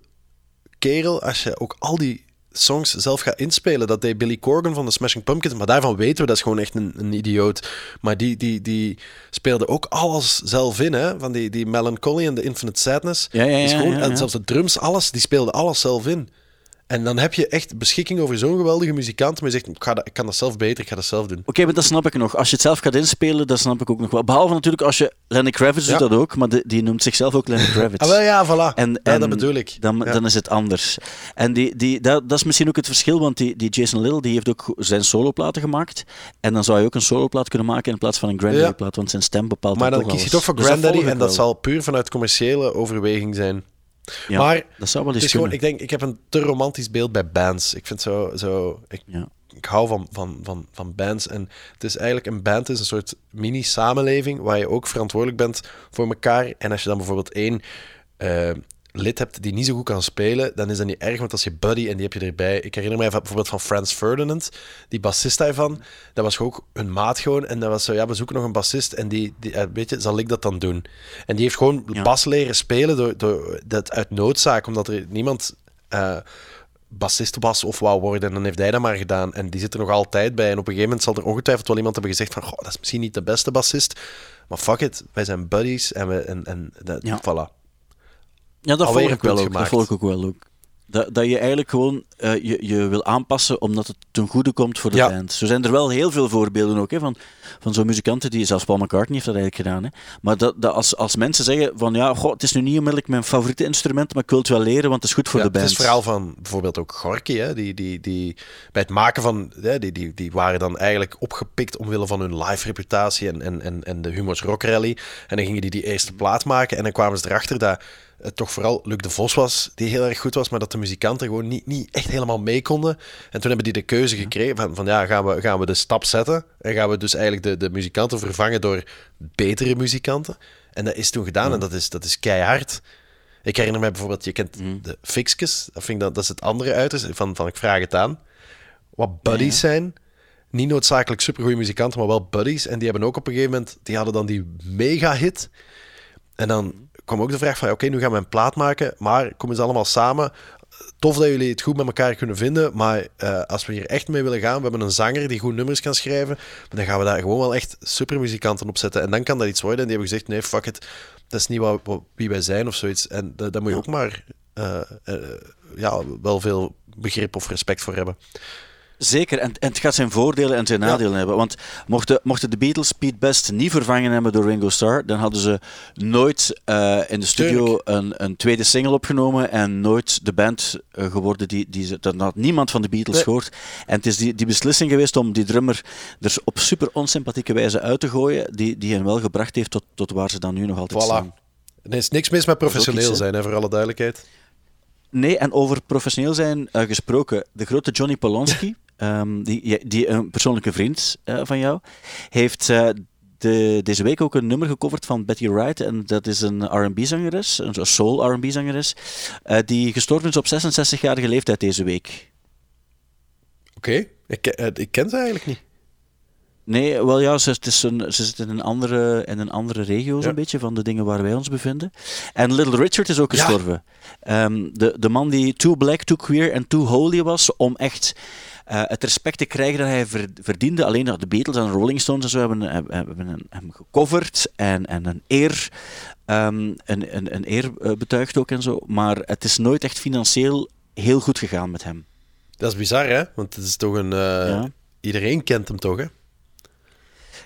kerel als je ook al die songs zelf gaat inspelen. Dat deed Billy Corgan van de Smashing Pumpkins, maar daarvan weten we dat is gewoon echt een, een idioot. Maar die, die, die speelde ook alles zelf in, hè? Van die, die Melancholy en de Infinite Sadness. Ja, ja, ja, gewoon, ja, En zelfs de drums, alles, die speelde alles zelf in. En dan heb je echt beschikking over zo'n geweldige muzikant, maar je zegt, ik, ga dat, ik kan dat zelf beter, ik ga dat zelf doen. Oké, maar dat snap ik nog. Als je het zelf gaat inspelen, dat snap ik ook nog wel. Behalve natuurlijk als je... Lenny Kravitz Ja. doet dat ook, maar de- die noemt zichzelf ook Lenny Kravitz. Ah, wel ja, voilà. En, ja, en dat bedoel ik. Dan, Ja. dan is het anders. En die, die, dat, dat is misschien ook het verschil, want die, die Jason Little die heeft ook zijn soloplaten gemaakt. En dan zou je ook een soloplaat kunnen maken in plaats van een Granddaddy-plaat, want zijn stem bepaalt Maar dan kies je toch voor Dus Granddaddy en dat zal puur vanuit commerciële overweging zijn. Ja, maar dat zou wel Het is gewoon, ik denk, ik heb een te romantisch beeld bij bands. Ik vind zo, zo ik, Ja. ik hou van, van, van, van bands. En het is eigenlijk, een band is een soort mini-samenleving waar je ook verantwoordelijk bent voor elkaar. En als je dan bijvoorbeeld één eh, lid hebt die niet zo goed kan spelen, dan is dat niet erg, want als je buddy en die heb je erbij. Ik herinner mij bijvoorbeeld van Franz Ferdinand, die bassist daarvan. Dat was ook een maat gewoon. En dat was zo, ja, we zoeken nog een bassist. En die, die eh, weet je, zal ik dat dan doen? En die heeft gewoon Ja. bas leren spelen door, door dat uit noodzaak, omdat er niemand... eh, bassist was of wou worden. En dan heeft hij dat maar gedaan. En die zit er nog altijd bij. En op een gegeven moment zal er ongetwijfeld wel iemand hebben gezegd van, goh, dat is misschien niet de beste bassist, maar fuck it, wij zijn buddies en, we, en, en dat, Ja. voilà. Ja, dat volg ik wel ook. Dat ik ook wel ook. Dat, dat je eigenlijk gewoon eh, je, je wil aanpassen omdat het ten goede komt voor de Ja. band. Zo zijn er wel heel veel voorbeelden ook hè, van, van zo'n muzikanten die, zelfs Paul McCartney heeft dat eigenlijk gedaan. Hè. Maar dat, dat als, als mensen zeggen van ja, goh, het is nu niet onmiddellijk mijn favoriete instrument, maar ik wil het wel leren, want het is goed voor Ja, de band. Het is het verhaal van bijvoorbeeld ook Gorky, hè, die, die, die bij het maken van, hè, die, die, die waren dan eigenlijk opgepikt omwille van hun live reputatie en, en, en, en de Humors Rock Rally. En dan gingen die die eerste plaat maken en dan kwamen ze erachter dat het toch vooral Luc de Vos was, die heel erg goed was, maar dat de muzikanten gewoon niet, niet echt helemaal mee konden. En toen hebben die de keuze gekregen van, van ja, gaan we, gaan we de stap zetten en gaan we dus eigenlijk de, de muzikanten vervangen door betere muzikanten. En dat is toen gedaan en dat is, dat is keihard. Ik herinner mij bijvoorbeeld, je kent de Fixkes, dat, vind ik dat, dat is het andere uiterste van, van Ik Vraag Het Aan. Wat buddies zijn. Niet noodzakelijk supergoeie muzikanten, maar wel buddies. En die hebben ook op een gegeven moment, die hadden dan die mega-hit. En dan kwam ook de vraag van, oké, nu gaan we een plaat maken, maar komen ze allemaal samen. Tof dat jullie het goed met elkaar kunnen vinden, maar eh, als we hier echt mee willen gaan, we hebben een zanger die goed nummers kan schrijven, maar dan gaan we daar gewoon wel echt supermuzikanten op zetten. En dan kan dat iets worden. En die hebben gezegd, nee, fuck it, dat is niet wat, wat- wie wij zijn of zoiets. En da- daar moet je ook maar eh, eh, ja, wel veel begrip of respect voor hebben. Zeker, en, en het gaat zijn voordelen en zijn nadelen hebben. Want mochten, mochten de Beatles Pete Best niet vervangen hebben door Ringo Starr, dan hadden ze nooit eh, in de studio een, een tweede single opgenomen en nooit de band eh, geworden die, die ze... Dan had niemand van de Beatles Nee. gehoord. En het is die, die beslissing geweest om die drummer er op super onsympathieke wijze uit te gooien, die, die hen wel gebracht heeft tot, tot waar ze dan nu nog altijd Voilà. staan. Er is niks mis met professioneel iets, zijn, hè, voor alle duidelijkheid. Nee, en over professioneel zijn eh, gesproken, de grote Johnny Polanski [LAUGHS] ehm, die, die een persoonlijke vriend eh, van jou, heeft eh, de, deze week ook een nummer gecoverd van Betty Wright. En dat is een R&B-zangeres, een soul R&B-zangeres, eh, die gestorven is op 66-jarige leeftijd deze week. Oké, ik, ken- eh, ik ken ze eigenlijk niet. Nee, wel ja, ze, het is een, ze zit in een andere, in een andere regio, zo'n Ja. beetje, van de dingen waar wij ons bevinden. En Little Richard is ook Ja. gestorven. Ehm, de, de man die too black, too queer en too holy was om echt eh, het respect te krijgen dat hij ver- verdiende. Alleen dat de Beatles en de Rolling Stones en zo hebben, hebben, hebben hem- gecoverd en, en een eer, ehm, een, een, een eer eh, betuigd ook en zo. Maar het is nooit echt financieel heel goed gegaan met hem. Dat is bizar, hè? Want het is toch een... eh, Ja. Iedereen kent hem toch, hè?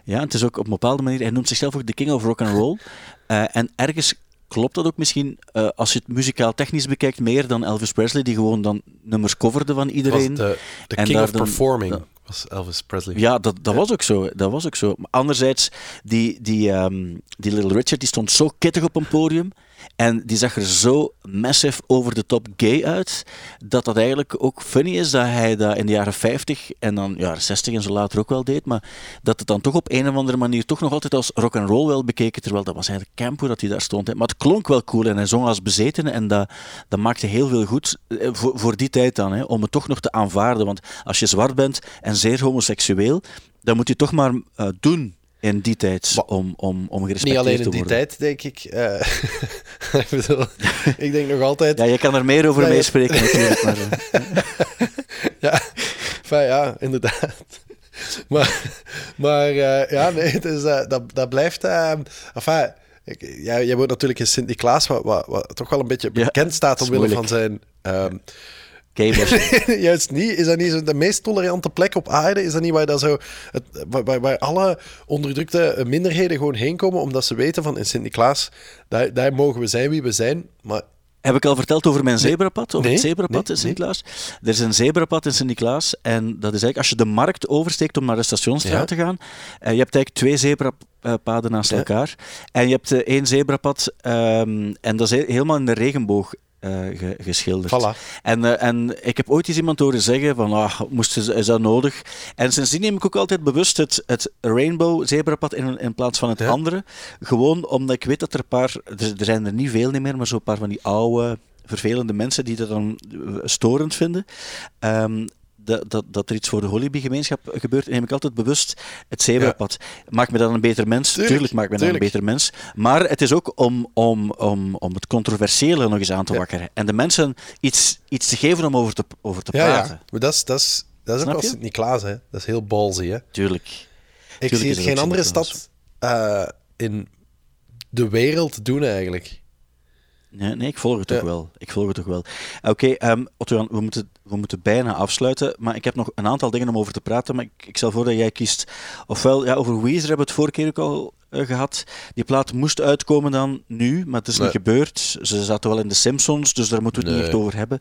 Ja, het is ook op een bepaalde manier, hij noemt zichzelf ook de king of rock and roll. [LAUGHS] Eh, en ergens klopt dat ook misschien, eh, als je het muzikaal technisch bekijkt, meer dan Elvis Presley, die gewoon dan nummers coverde van iedereen. de, de En king daar of dan- performing was Elvis Presley. Ja, dat, dat was ook zo. Dat was ook zo. Maar anderzijds, die, die, ehm, die Little Richard die stond zo kittig op een podium. En die zag er zo massive over de top gay uit. Dat dat eigenlijk ook funny is dat hij dat in de jaren 50 en dan jaren 60 en zo later ook wel deed. Maar dat het dan toch op een of andere manier toch nog altijd als rock and roll wel bekeken. Terwijl dat was eigenlijk camp hoe dat hij daar stond. Maar het klonk wel cool en hij zong als bezetene. En dat, dat maakte heel veel goed eh, voor, voor die tijd dan. Hè, om het toch nog te aanvaarden. Want als je zwart bent en zeer homoseksueel, dan moet je toch maar eh, doen in die tijd Maar- om, om, om gerespecteerd Niet alleen te in die worden. tijd, denk ik. eh, [LAUGHS] ik, bedoel, [LAUGHS] ik denk nog altijd... Ja, je kan er meer over Ja, je- meespreken natuurlijk. Maar, eh, [LAUGHS] Ja, enfin, ja, inderdaad. Maar, maar eh, ja, nee, dus, eh, dat, dat blijft... eh enfin, ik, ja, jij woont natuurlijk in Sint-Niklaas, wat, wat, wat toch wel een beetje Ja, bekend staat omwille van zijn... ehm, [LAUGHS] Juist niet. Is dat niet zo de meest tolerante plek op aarde? Is dat niet waar, dat zo het, waar, waar, alle onderdrukte minderheden gewoon heen komen omdat ze weten van in Sint-Niklaas, daar, daar mogen we zijn wie we zijn. Maar Heb ik al verteld over mijn zebrapad? Over Nee, het zebrapad nee, in Sint-Niklaas? Er is een zebrapad in Sint-Niklaas. En dat is eigenlijk als je de markt oversteekt om naar de Stationsstraat Ja. te gaan. eh, je hebt eigenlijk twee zebrapaden naast Ja. elkaar. En je hebt eh, één zebrapad. ehm, en dat is he- helemaal in de regenboog ge- geschilderd. Voilà. En, eh, en ik heb ooit eens iemand horen zeggen van, ah, moest, is dat nodig? En sindsdien neem ik ook altijd bewust het, het rainbow zebrapad in, in plaats van het Ja. andere. Gewoon omdat ik weet dat er een paar, er, er zijn er niet veel meer, maar zo'n paar van die oude, vervelende mensen die dat dan eh, storend vinden. Ehm, dat, dat, dat er iets voor de Holibi-gemeenschap gebeurt, neem ik altijd bewust het zebrapad. Maakt me dan een beter mens? Tuurlijk, Tuurlijk, maakt me dan een beter mens. Maar het is ook om, om, om, om het controversiële nog eens aan te Ja. wakkeren. En de mensen iets, iets te geven om over te, over te ja, praten. ja. Maar dat is, dat is, dat is ook Snap je? Sint-Niklaas, hè. Dat is heel ballsy, hè. Tuurlijk. Ik Tuurlijk zie het geen andere stad eh, in de wereld doen, eigenlijk. Nee, nee, ik volg het toch wel. Ik volg het toch wel. Oké, ehm, Otto-Jan, we moeten, we moeten bijna afsluiten. Maar ik heb nog een aantal dingen om over te praten. Maar ik, ik stel voor dat jij kiest. Ofwel, ja, over Weezer hebben we het vorige keer ook al eh, gehad. Die plaat moest uitkomen dan nu, maar het is Nee. niet gebeurd. Ze zaten wel in de Simpsons, dus daar moeten we het niet echt over hebben.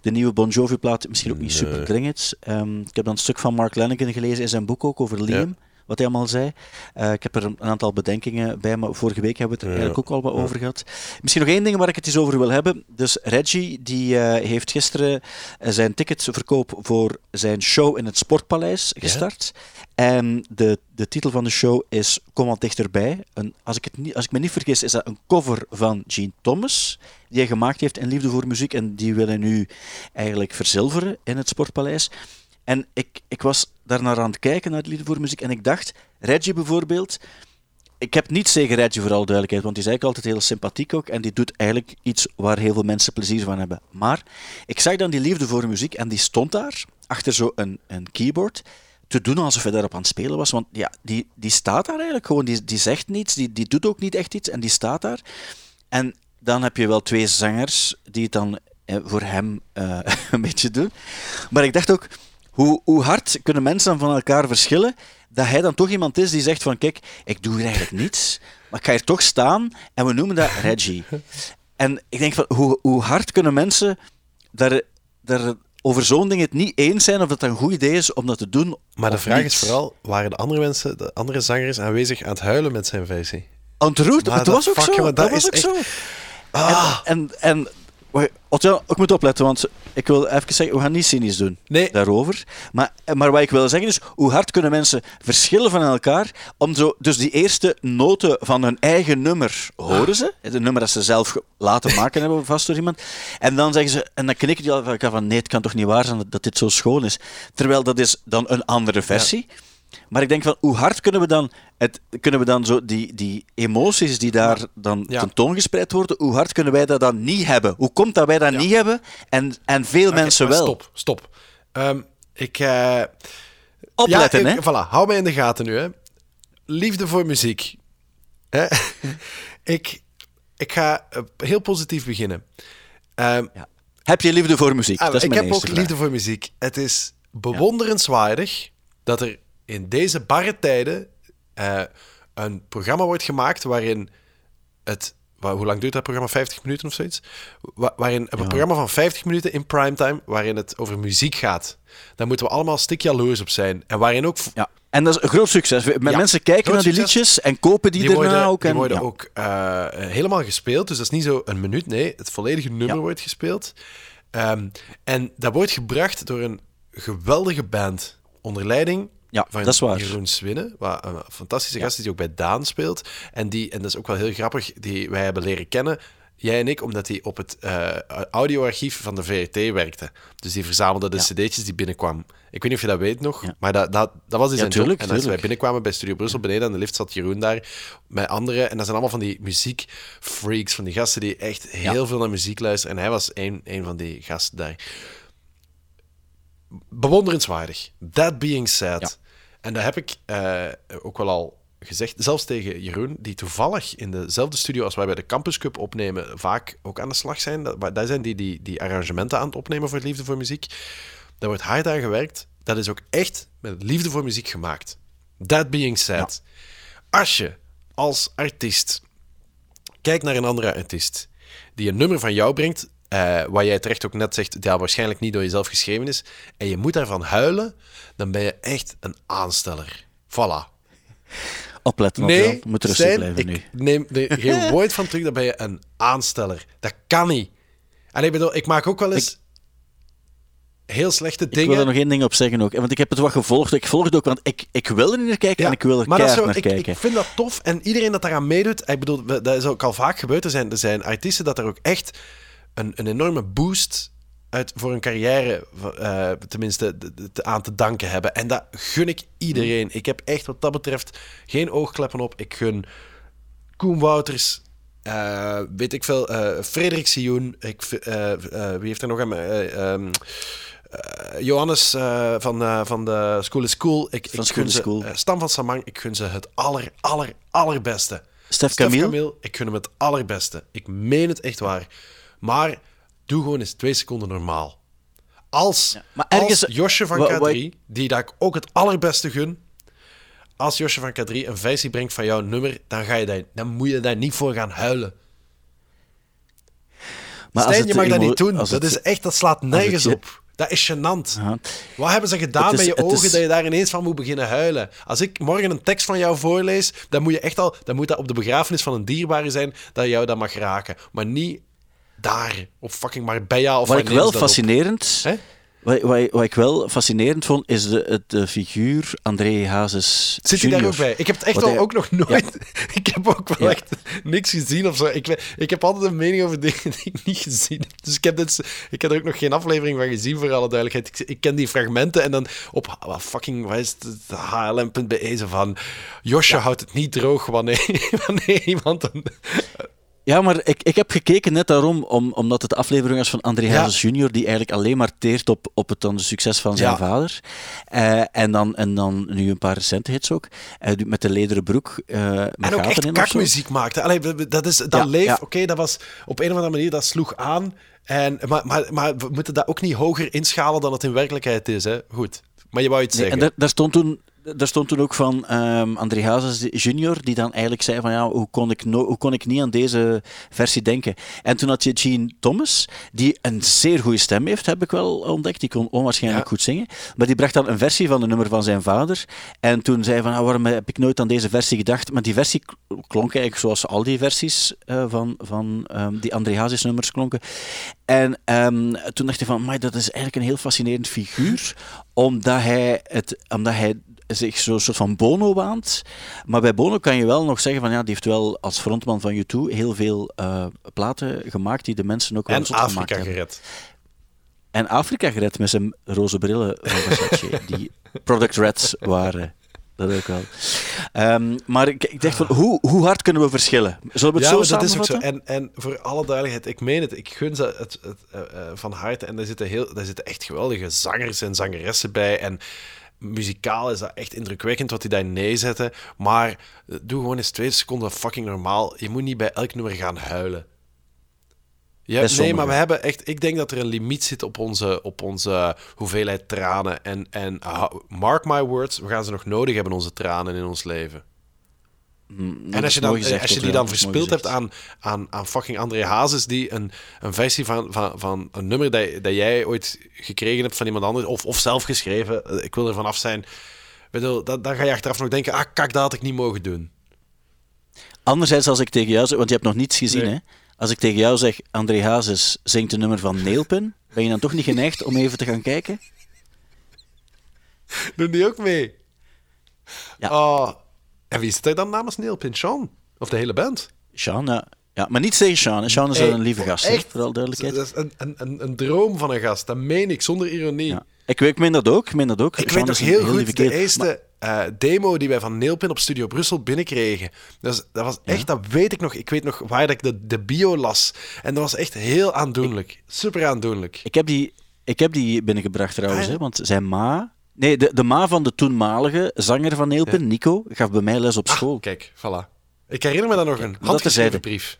De nieuwe Bon Jovi-plaat, misschien ook niet super dringend. Ehm, ik heb dan een stuk van Mark Lanigan gelezen in zijn boek ook over Liam. Wat hij allemaal zei. Eh, ik heb er een aantal bedenkingen bij, maar vorige week hebben we het er Ja. eigenlijk ook al wat over gehad. Misschien nog één ding waar ik het eens over wil hebben. Dus Reggie die, eh, heeft gisteren eh, zijn ticketverkoop voor zijn show in het Sportpaleis gestart. En de, de titel van de show is Kom wat dichterbij. Een, als, ik het niet, als ik me niet vergis, is dat een cover van Gene Thomas, die hij gemaakt heeft in Liefde voor Muziek. En die wil hij nu eigenlijk verzilveren in het Sportpaleis. En ik, ik was daarnaar aan het kijken, naar het Liefde voor Muziek, en ik dacht, Reggie bijvoorbeeld, ik heb niets tegen Reggie voor alle duidelijkheid, want die is eigenlijk altijd heel sympathiek ook en die doet eigenlijk iets waar heel veel mensen plezier van hebben. Maar ik zag dan die liefde voor muziek en die stond daar, achter zo'n een, een keyboard, te doen alsof hij daarop aan het spelen was. Want ja, die, die staat daar eigenlijk gewoon, die, die zegt niets, die, die doet ook niet echt iets en die staat daar. En dan heb je wel twee zangers die het dan eh, voor hem eh, [LAUGHS] een beetje doen. Maar ik dacht ook, hoe, hoe hard kunnen mensen dan van elkaar verschillen, dat hij dan toch iemand is die zegt van, kijk, ik doe hier eigenlijk niets, maar ik ga hier toch staan en we noemen dat Reggie. En ik denk van, hoe, hoe hard kunnen mensen daar, daar over zo'n ding het niet eens zijn of dat een goed idee is om dat te doen Maar de vraag niet. is vooral, waren de andere mensen, de andere zangers aanwezig aan het huilen met zijn versie? Ontroerd, het dat was ook fuck, zo. Dat, dat was ook zo. Ah. En, en, en Otto, ik moet opletten, want ik wil even zeggen, we gaan niet cynisch doen Nee. daarover. Maar, maar wat ik wil zeggen is, hoe hard kunnen mensen verschillen van elkaar om zo, dus die eerste noten van hun eigen nummer horen ze, het nummer dat ze zelf laten maken hebben vast door iemand, en dan zeggen ze, en dan knikken die al van, nee, het kan toch niet waar zijn dat, dat dit zo schoon is. Terwijl dat is dan een andere versie. Maar ik denk van, hoe hard kunnen we dan, het, kunnen we dan zo die, die emoties die daar dan Ja. tentoongespreid worden, hoe hard kunnen wij dat dan niet hebben? Hoe komt dat wij dat niet hebben en, en veel mensen wel? Stop, stop. Ehm, ik... eh, Opletten, ja, hè? ik- Voilà, hou mij in de gaten nu, hè. Liefde voor muziek. Hè? [LAUGHS] ik, ik ga eh, heel positief beginnen. Ehm, Heb je liefde voor muziek? Ah, dat is ik heb ook liefde voor muziek. Het is bewonderenswaardig dat er in deze barre tijden eh, een programma wordt gemaakt waarin het... Hoe lang duurt dat programma? 50 minuten of zoiets? Wa- waarin een programma van 50 minuten in primetime, waarin het over muziek gaat. Daar moeten we allemaal stik jaloers op zijn. En waarin ook... Ja. En dat is een groot succes. Ja, mensen kijken groot naar die succes. liedjes en kopen die, Die daarna worden, ook. die En, worden ja. ook eh, helemaal gespeeld. Dus dat is niet zo een minuut. Nee, het volledige nummer wordt gespeeld. Ehm, en dat wordt gebracht door een geweldige band. Onder leiding Ja, van dat is waar. Jeroen Swinnen. Wat een fantastische gast is die ook bij Daan speelt. En, die, en dat is ook wel heel grappig. Die wij hebben leren kennen. Jij en ik, omdat hij op het eh, audioarchief van de VRT werkte. Dus die verzamelde de Ja. cd'tjes die binnenkwamen. Ik weet niet of je dat weet nog, Ja. maar dat, dat, dat was dus Ja, zijn job. tuurlijk, En als wij binnenkwamen bij Studio Brussel beneden aan de lift zat Jeroen daar met anderen. En dat zijn allemaal van die muziekfreaks, van die gasten die echt heel veel naar muziek luisteren. En hij was een, een van die gasten daar. Bewonderenswaardig. That being said. Ja. En dat heb ik eh, ook wel al gezegd, zelfs tegen Jeroen, die toevallig in dezelfde studio als wij bij de Campus Cup opnemen, vaak ook aan de slag zijn. Daar zijn die, die die arrangementen aan het opnemen voor Liefde voor Muziek. Daar wordt hard aan gewerkt. Dat is ook echt met liefde voor muziek gemaakt. That being said. Als je als artiest kijkt naar een andere artiest die een nummer van jou brengt, eh, waar jij terecht ook net zegt, dat waarschijnlijk niet door jezelf geschreven is, en je moet daarvan huilen, dan ben je echt een aansteller. Voilà. Opletten, Nee, moet rustig blijven ik nu. neem er [LAUGHS] geen woord van terug, dan ben je een aansteller. Dat kan niet. En ik bedoel, ik maak ook wel eens heel slechte Ik dingen. wil er nog één ding op zeggen ook. Want ik heb het wat gevolgd. Ik volg het ook, want ik, ik wil er niet naar kijken en ik wil er maar dat is zo, naar ik, kijken. ik vind dat tof en iedereen dat daaraan meedoet, ik bedoel, dat is ook al vaak gebeurd. Er zijn, er zijn artiesten dat er ook echt een, een enorme boost uit, voor hun carrière, eh, tenminste, de- de- te- aan te danken hebben. En dat gun ik iedereen. Ik heb echt wat dat betreft geen oogkleppen op. Ik gun Koen Wouters, eh, weet ik veel, eh Frederik Sioen, ik, wie heeft er nog aan? eh, Johannes van, van de School is Cool. Ik, Van ik School gun is ze, Cool. eh, Stam van Samang, ik gun ze het aller, aller, allerbeste. Stef Stef Camille? Camille, ik gun hem het allerbeste. Ik meen het echt waar. Maar doe gewoon eens twee seconden normaal. Als, maar ergens- als Josje van wa- wa- K3, die dat ik ook het allerbeste gun, als Josje van K3 een versie brengt van jouw nummer, dan, ga je daar, dan moet je daar niet voor gaan huilen. Maar Stijn, je mag dat niet doen. Dat het- is echt, dat slaat nergens op. Dat is gênant. Wat hebben ze gedaan is- met je ogen is- dat je daar ineens van moet beginnen huilen? Als ik morgen een tekst van jou voorlees, dan moet je echt al, dan moet dat op de begrafenis van een dierbare zijn dat jou dat mag raken. Maar niet daar, op fucking Marbella of Wat ik wel fascinerend... Hè? Wat, wat, wat ik wel fascinerend vond, is de, figuur André Hazes Zit hij daar ook bij? Ik heb het echt hij- ook nog nooit... [LAUGHS] Ik heb ook wel Ja. echt niks gezien of zo. Ik, ik heb altijd een mening over dingen [LAUGHS] die ik niet gezien heb. Dus ik heb, dit, ik heb er ook nog geen aflevering van gezien, voor alle duidelijkheid. Ik, ik ken die fragmenten en dan op wat fucking... Wat is het? HLM.be zo van... Josje houdt het niet droog wanneer, [LAUGHS] wanneer iemand... Een, Ja, maar ik, ik heb gekeken net daarom, om, omdat het de aflevering was van André Ja. Hazes junior, die eigenlijk alleen maar teert op, op het dan succes van zijn Ja. vader. Eh, en, dan, en dan nu een paar recente hits ook. Met de lederen broek. met en ook echt kakmuziek maakte. Allee, dat is dat Ja, leef. Oké, dat was op een of andere manier, dat sloeg aan. En, maar, maar, maar we moeten dat ook niet hoger inschalen dan het in werkelijkheid is. Hè? Goed. Maar je wou iets Nee, en zeggen. daar, daar stond toen daar stond toen ook van ehm André Hazes junior, die dan eigenlijk zei van ja, hoe kon, ik no- hoe kon ik niet aan deze versie denken? En toen had je Gene Thomas, die een zeer goede stem heeft, heb ik wel ontdekt. Die kon onwaarschijnlijk Ja. goed zingen. Maar die bracht dan een versie van een nummer van zijn vader. En toen zei hij van, ah, waarom heb ik nooit aan deze versie gedacht? Maar die versie klonk eigenlijk zoals al die versies eh, van, van ehm, die André Hazes nummers klonken. En ehm, toen dacht hij van, maar dat is eigenlijk een heel fascinerend figuur, omdat hij, het, omdat hij zich zo'n soort van Bono waant. Maar bij Bono kan je wel nog zeggen van, ja, die heeft wel als frontman van U2 heel veel eh, platen gemaakt die de mensen ook wel En Afrika hebben. gered. En Afrika gered met zijn roze brillen van Versace, die [LAUGHS] Product Reds waren. Dat ook wel. Ehm, maar ik, ik dacht van, hoe, hoe hard kunnen we verschillen? Zullen we het Ja, zo dat is ook zo. En, en voor alle duidelijkheid, ik meen het, ik gun ze het, het, eh, eh, van harte. En daar zitten, heel, daar zitten echt geweldige zangers en zangeressen bij. En muzikaal is dat echt indrukwekkend wat die daar neerzetten. Maar eh, doe gewoon eens twee seconden fucking normaal. Je moet niet bij elk nummer gaan huilen. Ja, nee, maar we hebben echt. Ik denk dat er een limiet zit op onze, op onze hoeveelheid tranen. En, en mark my words, we gaan ze nog nodig hebben, onze tranen in ons leven. Mm, En als je, dan, gezegd, als je die dan verspild hebt aan, aan, aan fucking André Hazes, die een, een versie van, van, van een nummer dat, dat jij ooit gekregen hebt van iemand anders, of, of zelf geschreven, eh, ik wil er vanaf zijn. Bedoel, dan, dan ga je achteraf nog denken, ah, kak, dat had ik niet mogen doen. Anderzijds, als ik tegen jou zeg, want je hebt nog niets gezien, Nee. hè? Als ik tegen jou zeg, André Hazes zingt een nummer van Neelpin, ben je dan toch niet geneigd om even te gaan kijken? Doen die ook mee? Ja. Oh. En wie zit er dan namens Neil Pinchon? Of de hele band? Sean, ja. ja. Maar niet tegen Sean. Sean is Hey, een lieve gast, echt? voor alle duidelijkheid. Dat is een, een, een, droom van een gast, dat meen ik, zonder ironie. Ja. Ik, weet- ik meen dat ook. Ik meen dat ook. Ik Sean weet nog is een heel lieve goed, de eerste eh, demo die wij van Neelpin op Studio Brussel binnenkregen. Dat, is- dat was echt, dat weet ik nog. Ik weet nog waar dat ik de, de bio las. En dat was echt heel aandoenlijk. Super aandoenlijk. Ik heb die, ik heb die binnengebracht trouwens, Ah, ja? hè, want zijn ma... Nee, de, de ma van de toenmalige zanger van Neelpin, Nico, gaf bij mij les op school. Ah, kijk, voilà. Ik herinner me dan nog een dat handgeschreven brief.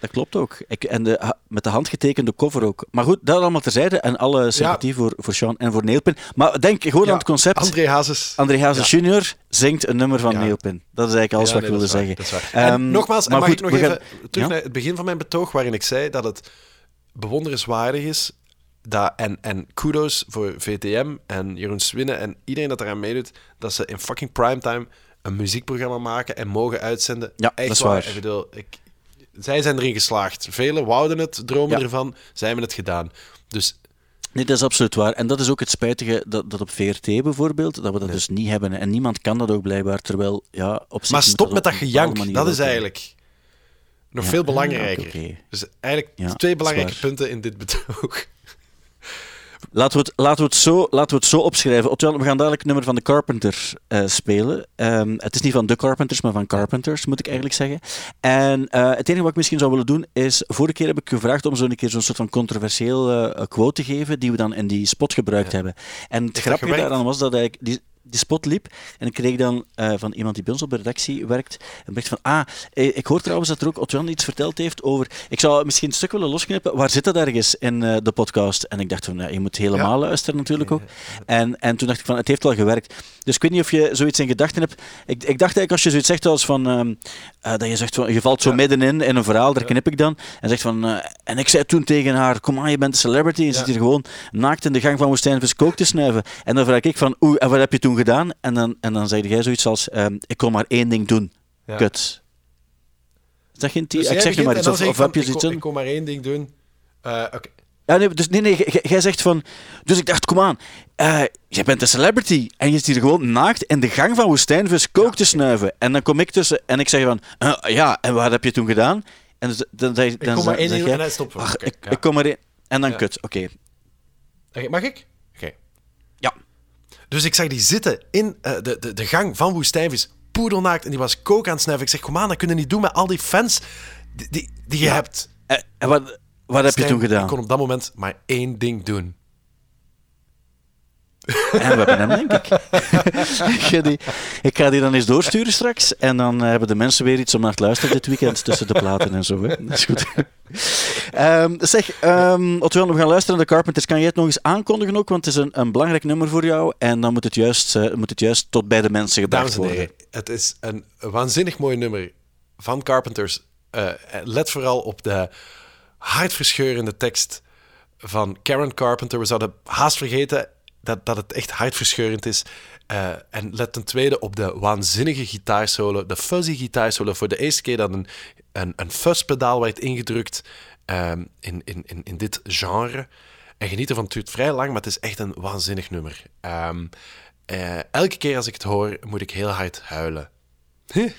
Dat klopt ook. Ik, en de, met de handgetekende cover ook. Maar goed, dat allemaal terzijde. En alle sympathie voor, voor Sean en voor Neelpin. Maar denk gewoon Ja, aan het concept. André Hazes. André Hazes junior zingt een nummer van. Neelpin. Dat is eigenlijk alles wat nee, ik wilde waar, zeggen. En nogmaals, maar mag goed, ik nog even gaan- terug naar het begin van mijn betoog, waarin ik zei dat het bewonderenswaardig is. Dat, en, en kudos voor VTM en Jeroen Swinnen en iedereen dat eraan meedoet, dat ze in fucking primetime een muziekprogramma maken en mogen uitzenden. Ja, Echt dat is waar. waar. Ik bedoel, ik, zij zijn erin geslaagd. Velen wouden het, dromen Ja. ervan. Zij hebben het gedaan. Dus Nee, dat is absoluut waar. En dat is ook het spijtige dat, dat op VRT bijvoorbeeld, dat we dat dus niet hebben. En niemand kan dat ook blijkbaar, terwijl ja, op zich Maar stop met dat gejank. Dat is eigenlijk nog Ja, veel ja, belangrijker. Dus eigenlijk Ja, twee belangrijke punten in dit betoog. Laten we, het, laten, we het zo, laten we het zo opschrijven. Otjan, we gaan dadelijk het nummer van de Carpenter eh, spelen. Ehm, het is niet van de Carpenters, maar van Carpenters, moet ik eigenlijk zeggen. En eh, het enige wat ik misschien zou willen doen is... Vorige keer heb ik gevraagd om zo'n keer zo'n soort van controversieel eh, quote te geven, die we dan in die spot gebruikt hebben. En het gewerkt? daaraan was dat ik die, die spot liep en ik kreeg dan eh, van iemand die bij ons op de redactie werkt een bericht van ah, eh, ik hoor trouwens dat er ook Otjan iets verteld heeft over... Ik zou misschien een stuk willen losknippen. Waar zit dat ergens in eh, de podcast? En ik dacht van, ja, je moet helemaal luisteren natuurlijk ook. En, en toen dacht ik van, het heeft wel gewerkt. Dus ik weet niet of je zoiets in gedachten hebt. Ik, ik dacht eigenlijk als je zoiets zegt als van... ehm, eh, dat je zegt van, je valt zo middenin in een verhaal, daar knip ik dan. En zegt van... eh, en ik zei toen tegen haar, kom aan, je bent een celebrity. Je zit hier gewoon naakt in de gang van Woestijnvis kook te snuiven. En dan vraag ik van, oeh, en wat heb je toen gedaan? En dan, en dan zeg jij zoiets als, ehm, ik kon maar één ding doen. Kut. Is dat geen... Dus ik zeg je maar en iets. Of, zeg ik of van, heb je ik zoiets kon-? Ik kon maar één ding doen. Oké. Ja, nee, dus nee, nee, jij zegt van... Dus ik dacht, kom aan, eh, jij bent een celebrity en je zit hier gewoon naakt in de gang van Woestijnvis kook te snuiven. En dan kom ik tussen en ik zeg van, eh, ja, en wat heb je toen gedaan? En dus- dan, dan, dan, kom maar één en ach, Oké, ik, ja. ik kom maar in. En dan Ja. kut, oké. Oké, mag ik? Oké. Ja. Dus ik zag die zitten in eh, de, de, de gang van Woestijnvis, poedelnaakt, en die was kook aan het snuiven. Ik zeg, kom aan, dat kunnen niet doen met al die fans die, die, die je hebt. En wat, wat heb je toen gedaan? Ik kon op dat moment maar één ding doen. En we hebben hem, denk ik. ik, [LAUGHS] ga die, ik ga die dan eens doorsturen straks. En dan eh, hebben de mensen weer iets om naar te luisteren dit weekend tussen de platen en zo. Hè. Dat is goed. [LAUGHS] Ehm, zeg, um, we gaan luisteren naar de Carpenters. Kan jij het nog eens aankondigen ook? Want het is een, een belangrijk nummer voor jou. En dan moet het juist, eh, moet het juist tot bij de mensen gebracht Dames en worden. heren, het is een waanzinnig mooi nummer van Carpenters. Eh, let vooral op de hartverscheurende tekst van Karen Carpenter. We zouden haast vergeten dat, dat het echt hartverscheurend is. Eh, en let ten tweede op de waanzinnige gitaarsolo, de fuzzy gitaarsolo. Voor de eerste keer dat een, een, een fuzzpedaal werd ingedrukt ehm, in, in, in, in dit genre. En geniet ervan, het duurt vrij lang, maar het is echt een waanzinnig nummer. Ehm, eh, elke keer als ik het hoor, moet ik heel hard huilen. [LAUGHS]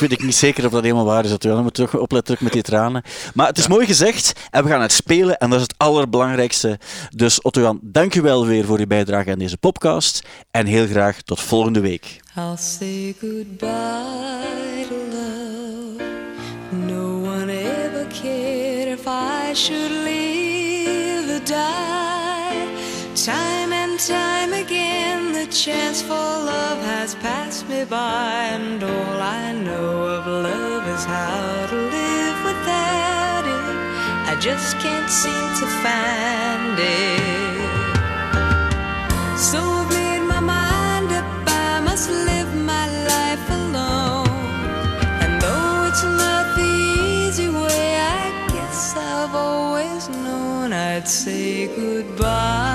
weet ik niet zeker of dat helemaal waar is. Natuurlijk. Dan moeten we toch opletten met die tranen. Maar het is mooi gezegd en we gaan het spelen en dat is het allerbelangrijkste. Dus Otto-Jan, dank u wel weer voor uw bijdrage aan deze podcast en heel graag tot volgende week. I'll say goodbye to love. No one ever cared if I should live or die. Time and time again, chance for love has passed me by, and all I know of love is how to live without it. I just can't seem to find it. So I've made my mind up, I must live my life alone. And though it's not the easy way, I guess I've always known I'd say goodbye